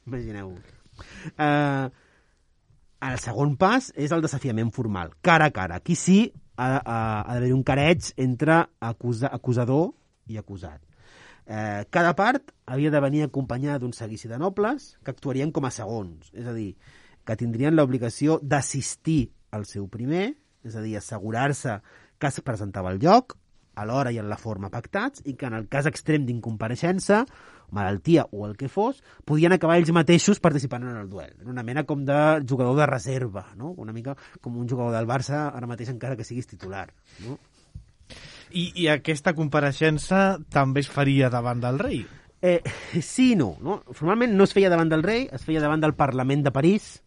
Imagineu-ho. Eh, el segon pas és el desafiament formal, cara a cara. Aquí sí ha, ha, ha d'haver un careig entre acusa, acusador i acusat. Eh, cada part havia de venir acompanyada d'un seguici de nobles que actuarien com a segons, és a dir, que tindrien l'obligació d'assistir al seu primer, és a dir, assegurar-se que es presentava al lloc, a l'hora i en la forma pactats, i que en el cas extrem d'incompareixença, malaltia o el que fos, podien acabar ells mateixos participant en el duel. Era una mena com de jugador de reserva, no? una mica com un jugador del Barça, ara mateix encara que siguis titular. No? I, I aquesta compareixença també es faria davant del rei. Eh, sí no, no. Formalment no es feia davant del rei, es feia davant del Parlament de París.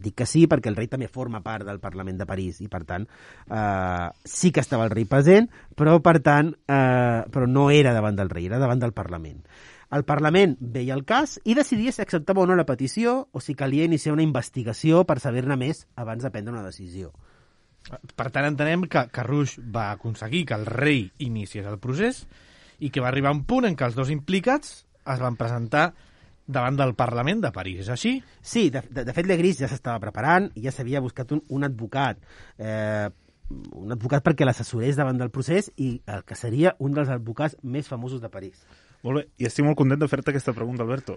Dic que sí perquè el rei també forma part del Parlament de París i, per tant, eh, sí que estava el rei present, però, per tant, eh, però no era davant del rei, era davant del Parlament. El Parlament veia el cas i decidia si acceptava o no la petició o si calia iniciar una investigació per saber-ne més abans de prendre una decisió. Per tant, entenem que Carrouge va aconseguir que el rei iniciés el procés i que va arribar un punt en què els dos implicats es van presentar davant del Parlament de París. És així? Sí, de, de, de fet Legris ja s'estava preparant i ja s'havia buscat un, un advocat. Eh, un advocat perquè l'assessorés davant del procés i el que seria un dels advocats més famosos de París. Molt bé, i estic molt content de fer-te aquesta pregunta, Alberto.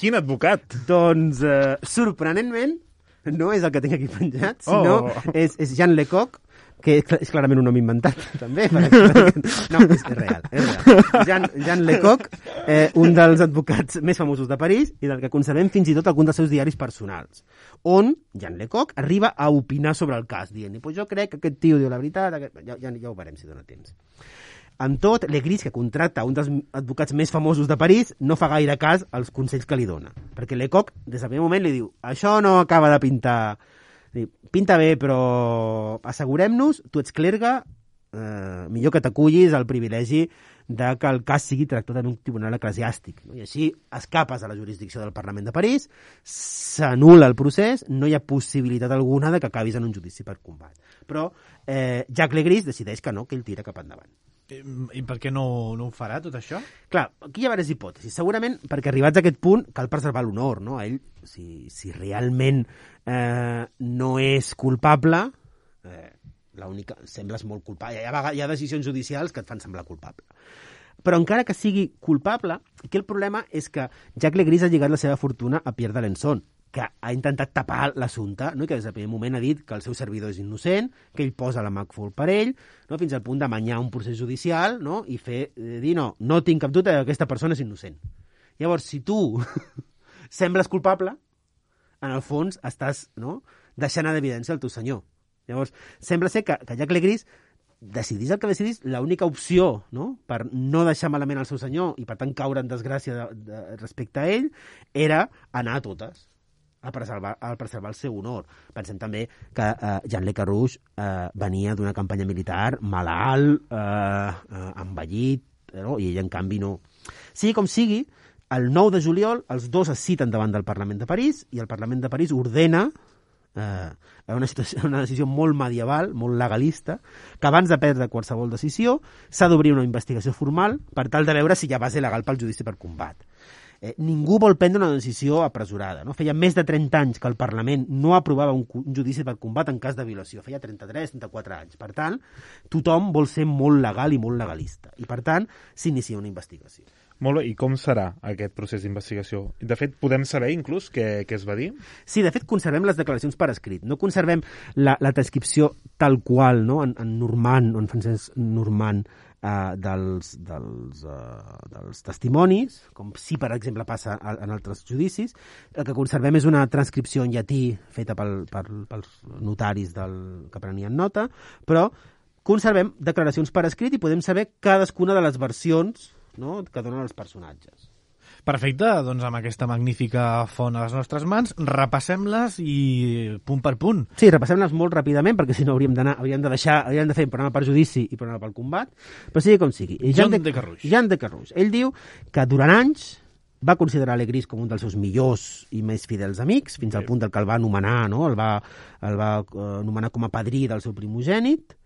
Quin advocat! Doncs, eh, sorprenentment, no és el que tinc aquí penjat, sinó Oh. és, és Jean Lecoq, que és, cl- és clarament un nom inventat, també. No, és, és real, és real. Jean, Jean Lecoq, eh, un dels advocats més famosos de París i del que conservem fins i tot algun dels seus diaris personals, on Jean Lecoq arriba a opinar sobre el cas, dient, pues jo crec que aquest tio diu la veritat, aquest... ja, ja, ja ho veurem si dona temps. Amb tot, Legris, que contracta un dels advocats més famosos de París, no fa gaire cas als consells que li dona. Perquè Lecoq, des del primer moment, li diu això no acaba de pintar... Pinta bé, però assegurem-nos, tu ets clergue, eh, millor que t'acullis al privilegi de que el cas sigui tractat en un tribunal eclesiàstic. No? I així escapes a la jurisdicció del Parlament de París, s'anul·la el procés, no hi ha possibilitat alguna de que acabis en un judici per combat. Però eh, Jacques Legris decideix que no, que ell tira cap endavant. Eh, I per què no, no ho farà, tot això? Clar, aquí hi ha diverses hipòtesis. Segurament perquè arribats a aquest punt cal preservar l'honor, no? Ell, si, si realment eh, no és culpable, eh, l'única... Sembles molt culpable. Hi ha, hi ha decisions judicials que et fan semblar culpable. Però encara que sigui culpable, aquí el problema és que Jacques Legris ha lligat la seva fortuna a Pierre d'Alençon, que ha intentat tapar l'assumpte, no? i que des del primer moment ha dit que el seu servidor és innocent, que ell posa la McFall per ell, no? fins al punt d'amanyar un procés judicial no? i fer, eh, dir no, no tinc cap dubte que aquesta persona és innocent. Llavors, si tu sembles culpable, en el fons estàs no? deixant en evidència el teu senyor. Llavors, sembla ser que, que Jacques Legris decidís el que decidís, l'única opció no? per no deixar malament el seu senyor i per tant caure en desgràcia de, de, respecte a ell era anar a totes a preservar, a preservar el seu honor. Pensem també que eh, Jean Le Carrouge eh, venia d'una campanya militar malalt, eh, eh, envellit, eh, no? i ell, en canvi, no. Sigui com sigui, el 9 de juliol els dos es citen davant del Parlament de París i el Parlament de París ordena eh, una, situació, una decisió molt medieval, molt legalista, que abans de prendre qualsevol decisió s'ha d'obrir una investigació formal per tal de veure si hi ha base legal pel judici per combat. Eh, ningú vol prendre una decisió apresurada. No? Feia més de 30 anys que el Parlament no aprovava un, un judici per combat en cas de violació. Feia 33, 34 anys. Per tant, tothom vol ser molt legal i molt legalista. I, per tant, s'inicia una investigació. Molt bé, i com serà aquest procés d'investigació? De fet, podem saber inclús què, què es va dir? Sí, de fet, conservem les declaracions per escrit. No conservem la, la transcripció tal qual, no? en, en Normand, en francès Normand, eh, dels, dels, eh, dels testimonis, com si, per exemple, passa a- en altres judicis. El que conservem és una transcripció en llatí feta pel, per, pels notaris del, que prenien nota, però conservem declaracions per escrit i podem saber cadascuna de les versions no? que donen els personatges. Perfecte, doncs amb aquesta magnífica font a les nostres mans, repassem-les i punt per punt. Sí, repassem-les molt ràpidament, perquè si no hauríem d'anar, hauríem de deixar, hauríem de fer programa per judici i programa pel combat, però sigui com sigui. I Jean de Carrouge. Jean de Carrouge. Ell diu que durant anys va considerar Legris com un dels seus millors i més fidels amics, fins al punt del que el va anomenar, no? el va, el va eh, anomenar com a padrí del seu primogènit.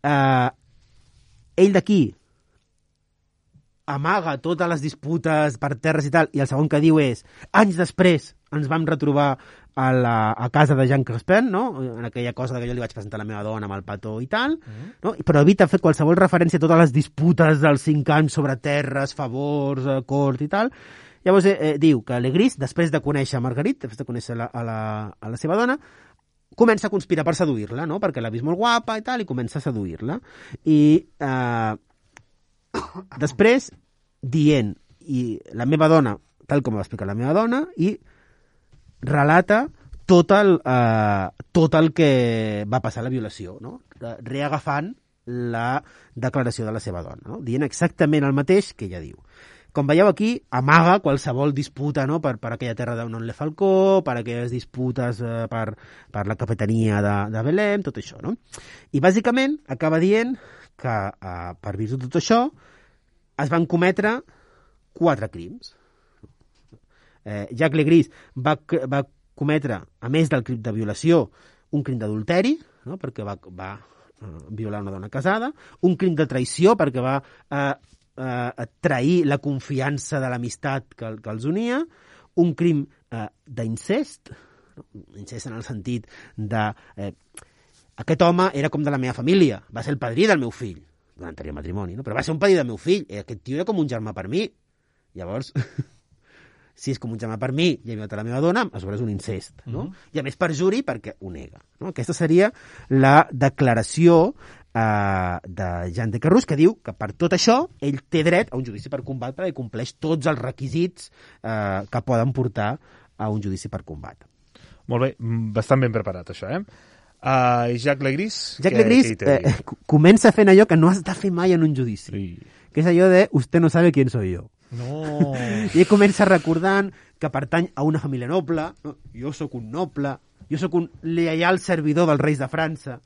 Eh, ell d'aquí amaga totes les disputes per terres i tal, i el segon que diu és anys després ens vam retrobar a, la, a casa de Jean Crespin, no? en aquella cosa que jo li vaig presentar a la meva dona amb el petó i tal, no? però evita fer qualsevol referència a totes les disputes dels cinc anys sobre terres, favors, eh, cort i tal. Llavors eh, eh, diu que Legris, després de conèixer Marguerite, després de conèixer la, a, la, a la seva dona, comença a conspirar per seduir-la, no? perquè l'ha vist molt guapa i tal, i comença a seduir-la. I eh, després dient i la meva dona, tal com va explicar la meva dona, i relata tot el, eh, tot el que va passar la violació, no? Reagafant la declaració de la seva dona, no? dient exactament el mateix que ella diu. Com veieu aquí, amaga qualsevol disputa no? per, per aquella terra de non le Falcó, per aquelles disputes eh, per, per la capitania de, de Belém, tot això. No? I bàsicament acaba dient que eh, per virtut de tot això es van cometre quatre crims. Eh, Jacques Legris va, va cometre, a més del crim de violació, un crim d'adulteri, no? perquè va, va eh, violar una dona casada, un crim de traïció, perquè va eh, eh, trair la confiança de l'amistat que, que els unia, un crim eh, d'incest, no? incest en el sentit de... Eh, aquest home era com de la meva família, va ser el padrí del meu fill, d'un anterior matrimoni, no? però va ser un padrí del meu fill, i aquest tio era com un germà per mi. Llavors, si és com un germà per mi i he violat la meva dona, a sobre és un incest, no? I a més perjuri perquè ho nega. No? Aquesta seria la declaració eh, de Jean de Carrús, que diu que per tot això ell té dret a un judici per combat perquè compleix tots els requisits eh, que poden portar a un judici per combat. Molt bé, mm, bastant ben preparat, això, eh? Uh, Jacques Legris? Jack què- Legris eh, comença fent allò que no has de fer mai en un judici, Sí. que és allò de usted no sabe quién soy yo. No. I comença recordant que pertany a una família noble, no? jo sóc un noble, jo sóc un lleial servidor dels reis de França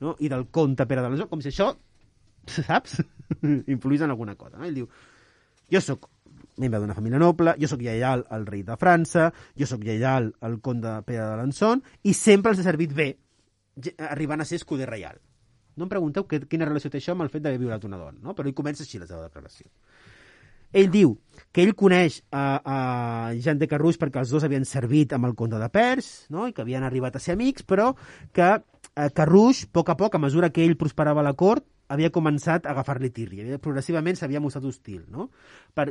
no? i del comte Pere de l'Anjou, com si això, saps, influís en alguna cosa. No? Ell diu, jo sóc membre d'una família noble, jo sóc lleial al rei de França, jo sóc lleial al comte Pere de l'Anson, i sempre els he servit bé, arribant a ser escuder reial. No em pregunteu que, quina relació té això amb el fet d'haver violat una dona, no? però ell comença així la seva declaració. Ell diu que ell coneix a, a Jean de Carrús perquè els dos havien servit amb el conde de Pers no? i que havien arribat a ser amics, però que eh, Carrús, a poc a poc, a mesura que ell prosperava a la cort, havia començat a agafar-li tirri. Progressivament s'havia mostrat hostil. No? Per,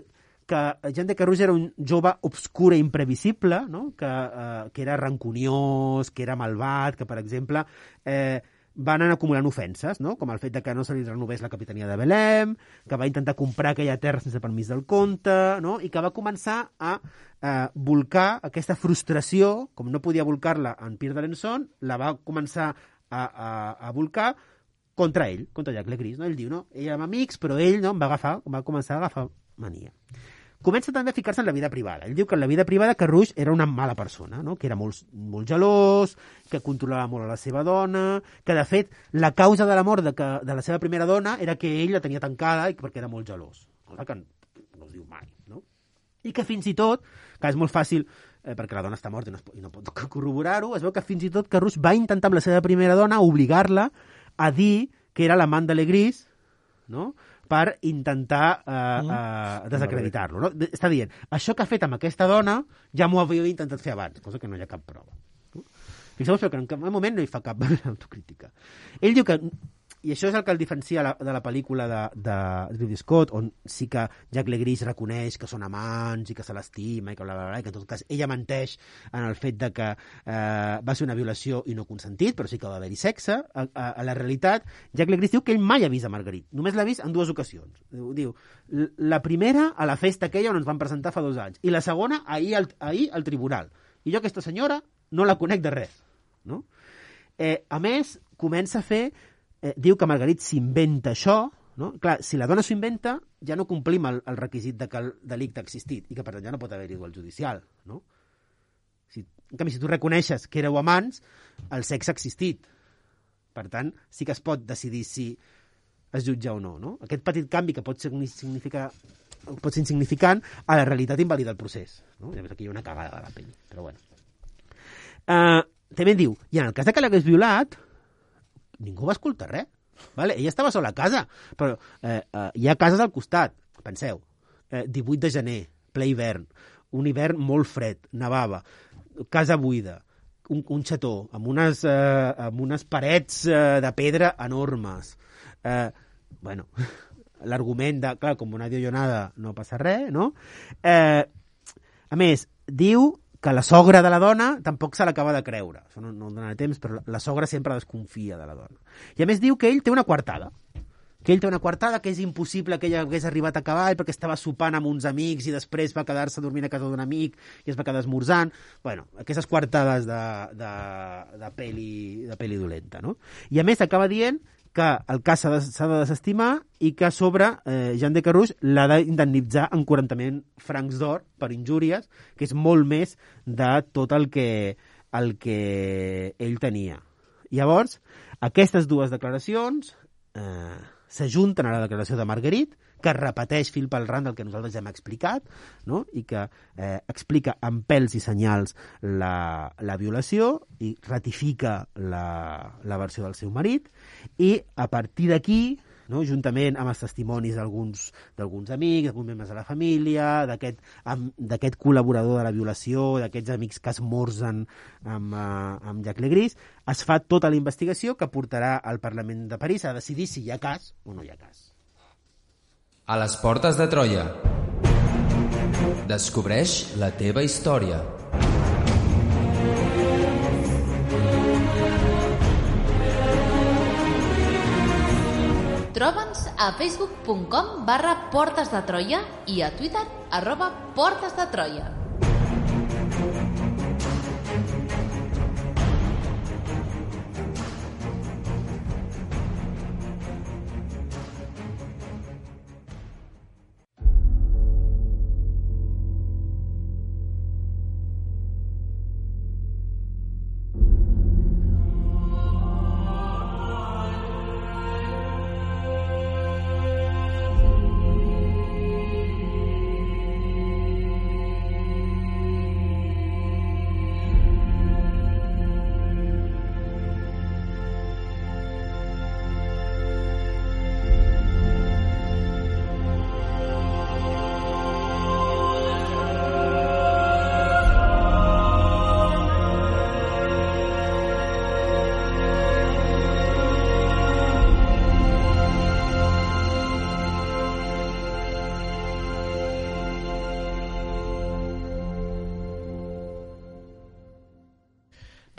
que Jean de Carrús era un jove obscur i imprevisible, no? que, eh, que era rancuniós, que era malvat, que, per exemple, eh, van anar acumulant ofenses, no? com el fet de que no se li renovés la capitania de Belém, que va intentar comprar aquella terra sense permís del comte, no? i que va començar a eh, volcar aquesta frustració, com no podia volcar-la en Pierre d'Alençon, la va començar a, a, a volcar contra ell, contra Jack Legris. No? Ell diu, no, érem amics, però ell no, em va, agafar, va començar a agafar mania. Comença també a ficar-se en la vida privada. Ell diu que en la vida privada Carruix era una mala persona, no? que era molt, molt gelós, que controlava molt a la seva dona, que de fet la causa de la mort de, que, de la seva primera dona era que ell la tenia tancada i perquè era molt gelós. Cosa que no es diu mai. No? I que fins i tot, que és molt fàcil, eh, perquè la dona està morta i no, es, i no pot corroborar-ho, es veu que fins i tot Carruix va intentar amb la seva primera dona obligar-la a dir que era l'amant de Legris, no? Per intentar eh, eh, desacreditar-lo. No? Està dient, això que ha fet amb aquesta dona ja m'ho havia intentat fer abans, cosa que no hi ha cap prova. Fixeu-vos que en cap moment no hi fa cap autocrítica. Ell diu que i això és el que el diferencia la, de la pel·lícula de, de Ridley Scott, on sí que Jack Legris reconeix que són amants i que se l'estima i que bla, bla, bla, i que en tot cas ella menteix en el fet de que eh, va ser una violació i no consentit, però sí que va haver-hi sexe. A, a, a la realitat, Jack Legris diu que ell mai ha vist a Marguerite. Només l'ha vist en dues ocasions. Diu, diu, "L- la primera a la festa aquella on ens van presentar fa dos anys, i la segona ahir al, ahir al tribunal. I jo aquesta senyora no la conec de res. No? Eh, a més, comença a fer... Eh, diu que Margarit s'inventa això, no? Clar, si la dona s'ho inventa, ja no complim el, el requisit de que el delicte ha existit i que, per tant, ja no pot haver-hi duel judicial, no? Si, en canvi, si tu reconeixes que éreu amants, el sexe ha existit. Per tant, sí que es pot decidir si es jutja o no, no? Aquest petit canvi que pot signi- significar pot ser insignificant, a la realitat invalida el procés. No? Més, aquí hi ha una cagada de la pell, però bueno. Uh, també diu, i en el cas de que l'hagués violat, ningú va escoltar res. Vale? Ella estava sola a casa, però eh, eh, hi ha cases al costat. Penseu, eh, 18 de gener, ple hivern, un hivern molt fred, nevava, casa buida, un, un xató amb unes, eh, amb unes parets eh, de pedra enormes. Eh, bueno, l'argument de, clar, com una diollonada no passa res, no? Eh, a més, diu que la sogra de la dona tampoc se l'acaba de creure. Això no, no donarà temps, però la, la sogra sempre desconfia de la dona. I a més diu que ell té una coartada. Que ell té una coartada, que és impossible que ella hagués arribat a cavall perquè estava sopant amb uns amics i després va quedar-se dormint a casa d'un amic i es va quedar esmorzant. bueno, aquestes coartades de, de, de, peli, de peli dolenta, no? I a més acaba dient que el cas s'ha de, de desestimar i que a sobre eh, Jean de Carrouge l'ha d'indemnitzar en 40.000 francs d'or per injúries, que és molt més de tot el que, el que ell tenia. Llavors, aquestes dues declaracions eh, s'ajunten a la declaració de Marguerite, que repeteix fil pel ran del que nosaltres ja hem explicat, no? i que eh, explica amb pèls i senyals la, la violació i ratifica la, la versió del seu marit, i a partir d'aquí, no? juntament amb els testimonis d'alguns amics, d'alguns membres de la família, d'aquest col·laborador de la violació, d'aquests amics que esmorzen amb, uh, amb Jacques Legris, es fa tota la investigació que portarà al Parlament de París a decidir si hi ha cas o no hi ha cas. A les portes de Troia. Descobreix la teva història. Troba'ns a facebook.com barra Portes de Troia i a Twitter arroba Portes de Troia.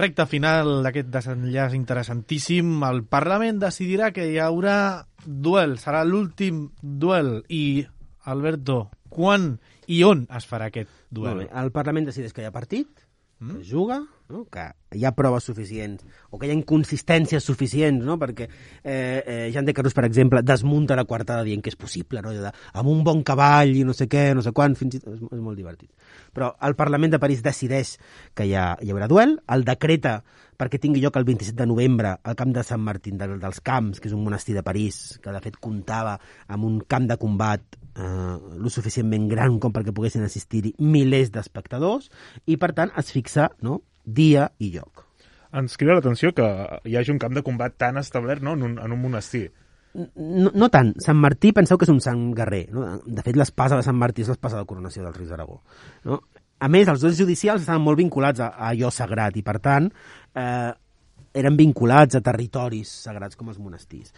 Recte final d'aquest desenllaç interessantíssim. El Parlament decidirà que hi haurà duel. Serà l'últim duel. I, Alberto, quan i on es farà aquest Molt duel? bé. El Parlament decideix que hi ha partit, Mm. que es juga, no? que hi ha proves suficients o que hi ha inconsistències suficients, no? perquè eh, eh, Jan de Carrús, per exemple, desmunta la coartada dient que és possible, no? De, amb un bon cavall i no sé què, no sé quan, fins i tot, és, és molt divertit. Però el Parlament de París decideix que hi, ha, hi haurà duel, el decreta perquè tingui lloc el 27 de novembre al camp de Sant Martín de, dels Camps, que és un monestir de París, que de fet comptava amb un camp de combat eh, lo suficientment gran com perquè poguessin assistir-hi milers d'espectadors i per tant es fixa no, dia i lloc. Ens crida l'atenció que hi hagi un camp de combat tan establert no? en, un, en un monestir. No, no tant. Sant Martí penseu que és un sant guerrer. No? De fet, l'espasa de Sant Martí és l'espasa de coronació dels Reis d'Aragó. No? A més, els dos judicials estaven molt vinculats a, a allò sagrat i, per tant, eh, eren vinculats a territoris sagrats com els monestirs.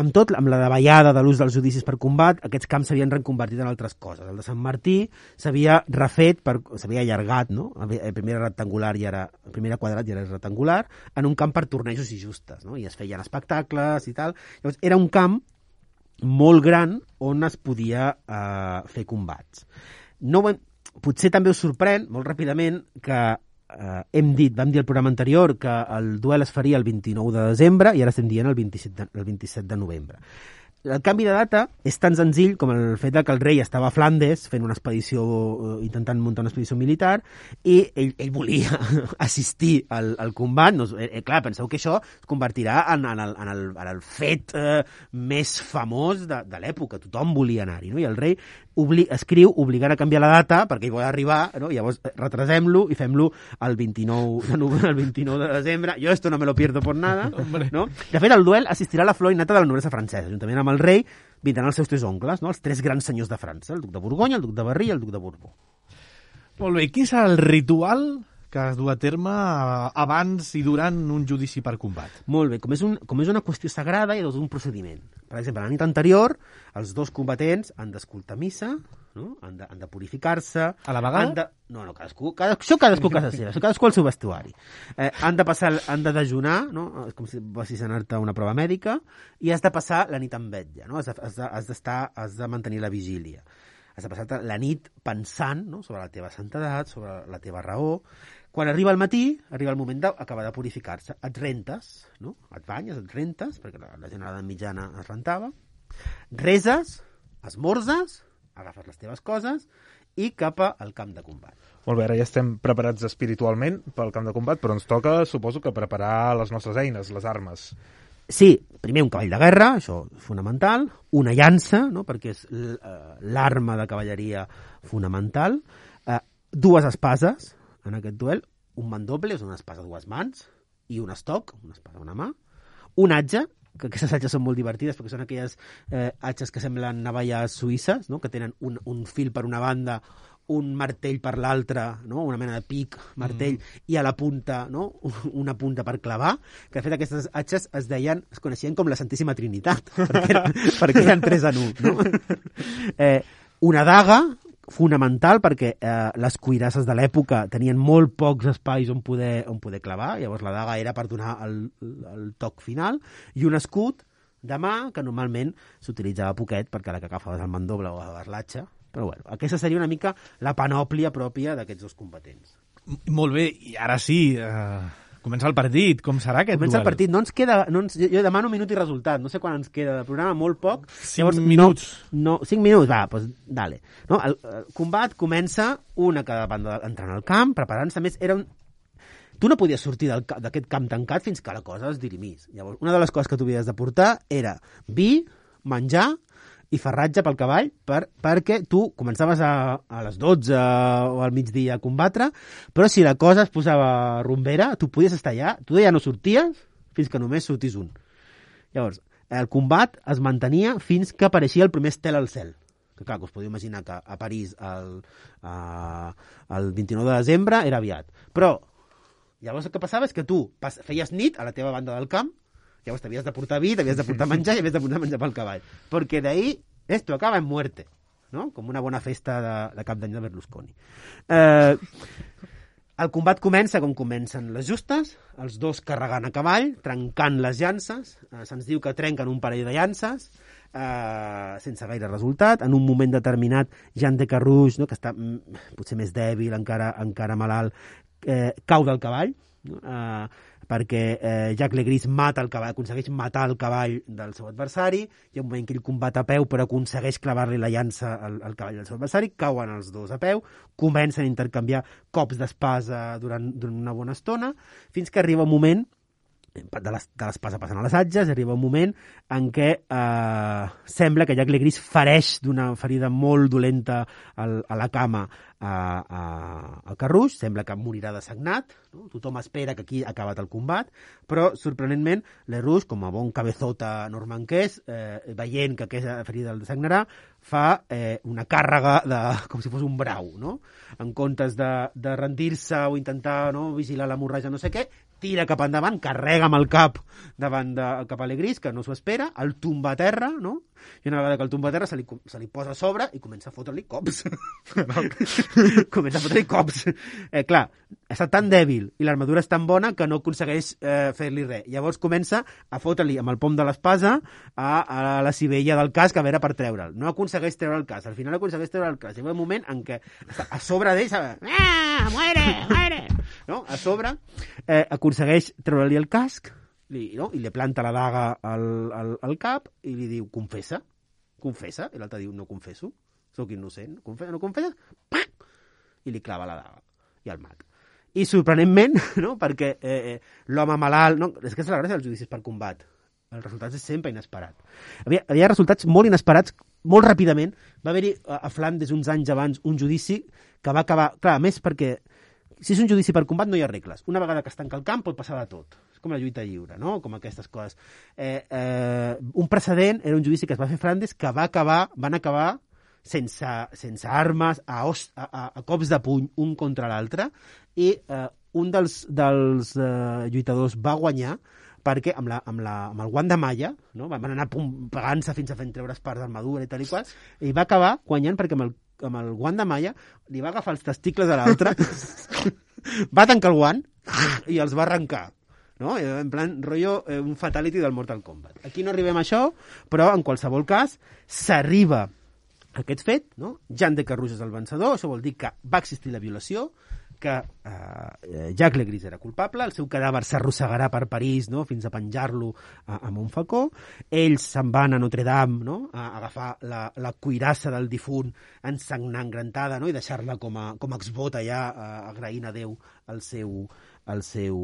Amb tot, amb la davallada de l'ús dels judicis per combat, aquests camps s'havien reconvertit en altres coses. El de Sant Martí s'havia refet, s'havia allargat, no? El primer era rectangular i ara, el primer quadrat i ara és rectangular, en un camp per tornejos i justes, no? I es feien espectacles i tal. Llavors, era un camp molt gran on es podia eh, fer combats. No potser també us sorprèn, molt ràpidament, que eh, hem dit, vam dir al programa anterior que el duel es faria el 29 de desembre i ara estem dient el 27 de, el 27 de novembre. El canvi de data és tan senzill com el fet que el rei estava a Flandes fent una expedició, eh, intentant muntar una expedició militar, i ell, ell volia assistir al, al combat. No, eh, eh, clar, penseu que això es convertirà en, en, el, en, el, en el fet eh, més famós de, de l'època. Tothom volia anar-hi, no? I el rei obli escriu obligant a canviar la data perquè hi vol arribar, no? I llavors eh, retrasem-lo i fem-lo el 29 de novembre, el 29 de desembre. Jo esto no me lo pierdo por nada, no? De fet, al duel assistirà la flor innata de la noblesa francesa, juntament amb el rei vindran els seus tres oncles, no? els tres grans senyors de França, el duc de Borgonya, el duc de Berry i el duc de Borbó. Molt bé, quin serà el ritual que es du a terme eh, abans i durant un judici per combat? Molt bé, com és, un, com és una qüestió sagrada, hi ha tot un procediment. Per exemple, la nit anterior, els dos combatents han d'escoltar missa, no? han de, han de purificar-se... A la vegada? De... No, no, cadascú, cada, això cadascú a casa seva, això cadascú al seu vestuari. Eh, han de passar, han de dejunar, no? És com si a anar-te a una prova mèdica, i has de passar la nit amb vetlla, no? Has de- has de- has d'estar, has de mantenir la vigília. Has de passar la nit pensant no? sobre la teva santedat, sobre la teva raó. Quan arriba el matí, arriba el moment d'acabar de purificar-se. Et rentes, no? Et banyes, et rentes, perquè la, la gent a l'edat mitjana es rentava. Reses, esmorzes, agafes les teves coses i cap al camp de combat. Molt bé, ara ja estem preparats espiritualment pel camp de combat, però ens toca, suposo, que preparar les nostres eines, les armes. Sí, primer un cavall de guerra, això és fonamental, una llança, no? perquè és eh, l'arma de cavalleria fonamental, eh, dues espases en aquest duel, un mandoble, és una espasa a dues mans, i un estoc, una espasa a una mà, un atge, que aquestes atges són molt divertides perquè són aquelles eh, atges que semblen navalles suïsses, no? que tenen un, un fil per una banda, un martell per l'altra, no? una mena de pic, martell, mm. i a la punta, no? una punta per clavar, que de fet aquestes atxes es deien, es coneixien com la Santíssima Trinitat, perquè, eren, perquè eren tres en un. No? Eh, una daga, fonamental perquè eh, les cuirasses de l'època tenien molt pocs espais on poder, on poder clavar, llavors la daga era per donar el, el toc final, i un escut de mà que normalment s'utilitzava poquet perquè la que agafaves el mandoble o la barlatxa, però bueno, aquesta seria una mica la panòplia pròpia d'aquests dos combatents. Molt bé, i ara sí, eh, comença el partit. Com serà aquest Comença el duel? partit, no ens queda... No ens, jo, demano minut i resultat, no sé quan ens queda de programa, molt poc. Cinc minuts. No, no, cinc minuts, va, doncs dale. No, el, el combat comença una cada banda entrant al camp, preparant-se, més, era un, tu no podies sortir d'aquest camp tancat fins que la cosa es dirimís. Llavors, una de les coses que tu havies de portar era vi, menjar i ferratge pel cavall per, perquè tu començaves a, a les 12 o al migdia a combatre, però si la cosa es posava rumbera, tu podies estar allà, tu ja no sorties fins que només sortís un. Llavors, el combat es mantenia fins que apareixia el primer estel al cel. Que clar, que us podeu imaginar que a París el, a, el 29 de desembre era aviat. Però llavors el que passava és que tu feies nit a la teva banda del camp, llavors t'havies de portar vi, t'havies de portar menjar i havies de portar menjar pel cavall. Perquè d'ahir esto acaba en muerte, no? Com una bona festa de, de cap d'any de Berlusconi. Eh, el combat comença com comencen les justes, els dos carregant a cavall, trencant les llances, eh, se'ns diu que trenquen un parell de llances, eh, sense gaire resultat. En un moment determinat, Jean de Carrouge, no, que està mm, potser més dèbil, encara, encara malalt, eh, cau del cavall, no? eh, perquè eh, Jacques Legris mata el cavall, aconsegueix matar el cavall del seu adversari, ha un moment que ell combat a peu però aconsegueix clavar-li la llança al, al cavall del seu adversari, cauen els dos a peu, comencen a intercanviar cops d'espasa durant, durant una bona estona, fins que arriba un moment de les- de l'espasa passant a les atges, arriba un moment en què eh, sembla que Jack Legris fereix d'una ferida molt dolenta al, a la cama a, a, al Carruix, sembla que morirà de sagnat, no? tothom espera que aquí ha acabat el combat, però sorprenentment Lerouge, com a bon cabezota és, eh, veient que aquesta ferida el desagnarà, fa eh, una càrrega de, com si fos un brau, no? En comptes de, de rendir-se o intentar no, vigilar l'hemorràgia no sé què, tira cap endavant, carrega amb el cap davant de, cap a Legris, que no s'ho espera, el tomba a terra, no? I una vegada que el tomba a terra se li, se li posa a sobre i comença a fotre-li cops. comença a fotre-li cops. Eh, clar, està tan dèbil i l'armadura és tan bona que no aconsegueix eh, fer-li res. Llavors comença a fotre-li amb el pom de l'espasa a, a la civella del casc a veure per treure'l. No aconsegueix treure el casc. Al final aconsegueix treure el casc. Hi ha un moment en què a sobre d'ell, sabe? ah, muere, muere! No? A sobre eh, aconsegueix treure-li el casc li, no? i li planta la daga al, al, al cap i li diu, confessa, confessa, i l'altre diu, no confesso, sóc innocent, confessa, no confesses? Pac! I li clava la daga i el mata. I sorprenentment, no? perquè eh, eh, l'home malalt... No? És que és la gràcia dels judicis per combat. El resultat és sempre inesperat. Havia, havia resultats molt inesperats molt ràpidament. Va haver-hi a a Flandes uns anys abans un judici que va acabar... Clar, més perquè si és un judici per combat no hi ha regles. Una vegada que es tanca el camp pot passar de tot. És com la lluita lliure, no? Com aquestes coses. Eh, eh, un precedent era un judici que es va fer a Flandes que va acabar, van acabar sense, sense armes, a, os, a, a, a cops de puny un contra l'altre, i eh, un dels, dels eh, lluitadors va guanyar perquè amb, la, amb, la, amb el guant de malla no? van anar pegant-se fins a fent treure's parts d'armadura i tal i qual, i va acabar guanyant perquè amb el, amb el guant de malla li va agafar els testicles a l'altre, va tancar el guant i els va arrencar. No? Eh, En plan, rotllo, eh, un fatality del Mortal Kombat. Aquí no arribem a això, però en qualsevol cas s'arriba aquest fet, no? Jean de Carrouge és el vencedor, això vol dir que va existir la violació, que eh, Jacques Legris era culpable, el seu cadàver s'arrossegarà per París no? fins a penjar-lo a, amb un facó, ells se'n van a Notre Dame no? a agafar la, la cuirassa del difunt ensangrentada no? i deixar-la com a, com a exvot allà eh, agraint a Déu el seu, el seu,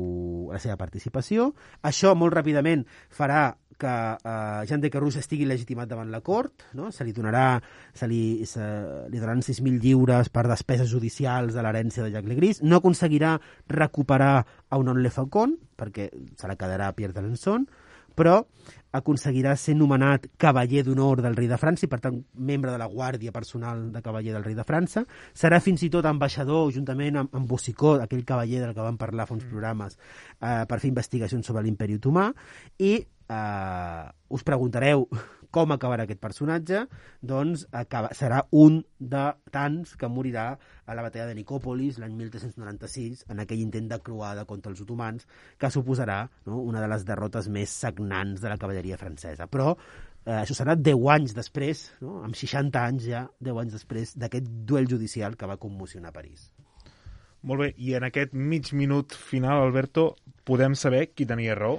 la seva participació. Això molt ràpidament farà que eh, Jean de Carrouge estigui legitimat davant la cort, no? se li donarà, se li, se, li donaran 6.000 lliures per despeses judicials de l'herència de Jacques Legris, no aconseguirà recuperar a un Le Faucon, perquè se la quedarà Pierre d'Alençon, però aconseguirà ser nomenat cavaller d'honor del rei de França i, per tant, membre de la guàrdia personal de cavaller del rei de França. Serà fins i tot ambaixador, juntament amb, amb Bossicó, aquell cavaller del que vam parlar fa uns programes, eh, per fer investigacions sobre l'imperi otomà, i eh, us preguntareu com acabarà aquest personatge, doncs acaba, serà un de tants que morirà a la batalla de Nicòpolis l'any 1396, en aquell intent de croada contra els otomans, que suposarà no, una de les derrotes més sagnants de la cavalleria francesa. Però eh, això serà 10 anys després, no, amb 60 anys ja, 10 anys després d'aquest duel judicial que va commocionar París. Molt bé, i en aquest mig minut final, Alberto, podem saber qui tenia raó?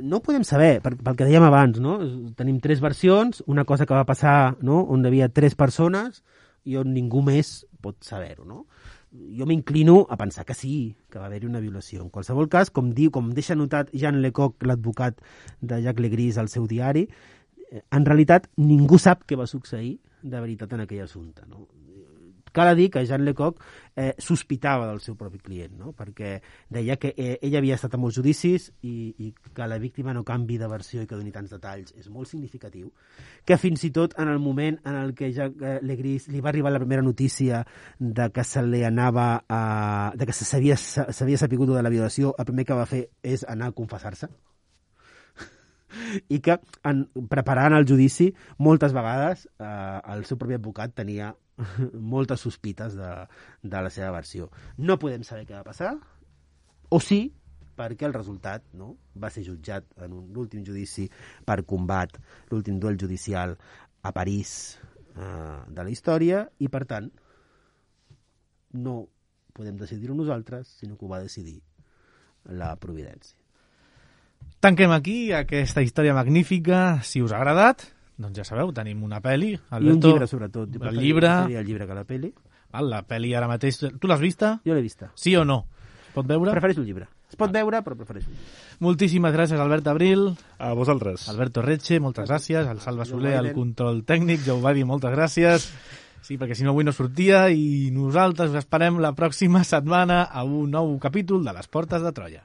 No ho podem saber, per, pel que dèiem abans, no? Tenim tres versions, una cosa que va passar no? on hi havia tres persones i on ningú més pot saber-ho, no? Jo m'inclino a pensar que sí, que va haver-hi una violació. En qualsevol cas, com diu, com deixa notat Jean Lecoq, l'advocat de Jacques Legris al seu diari, eh, en realitat ningú sap què va succeir de veritat en aquell assumpte, no? Cal a dir que Jean Lecoq eh, sospitava del seu propi client, no? perquè deia que eh, ell havia estat a molts judicis i, i que la víctima no canvi de versió i que doni tants detalls. És molt significatiu, que fins i tot en el moment en el que ja eh, Legris li va arribar la primera notícia de que se li anava a, de que s'havia sapigut de la violació, el primer que va fer és anar a confessar-se i que en, preparant el judici moltes vegades eh, el seu propi advocat tenia moltes sospites de, de la seva versió. No podem saber què va passar, o sí, perquè el resultat no, va ser jutjat en un- l'últim judici per combat, l'últim duel judicial a París eh, de la història, i per tant no podem decidir-ho nosaltres, sinó que ho va decidir la providència. Tanquem aquí aquesta història magnífica. Si us ha agradat, doncs ja sabeu, tenim una pel·li. I un Alberto, llibre, sobretot. Jo El llibre... preferiria el llibre que la pel·li. Val, la pel·li ara mateix... Tu l'has vista? Jo l'he vista. Sí o no? Es pot veure? Prefereixo el llibre. Es pot veure, però prefereixo el llibre. Moltíssimes gràcies, Albert Abril, A vosaltres. Alberto Retxe, moltes gràcies, el Salva Soler, el Biden. control tècnic, Joe Biden, moltes gràcies. Sí, perquè si no avui no sortia i nosaltres us esperem la pròxima setmana a un nou capítol de les Portes de Troia.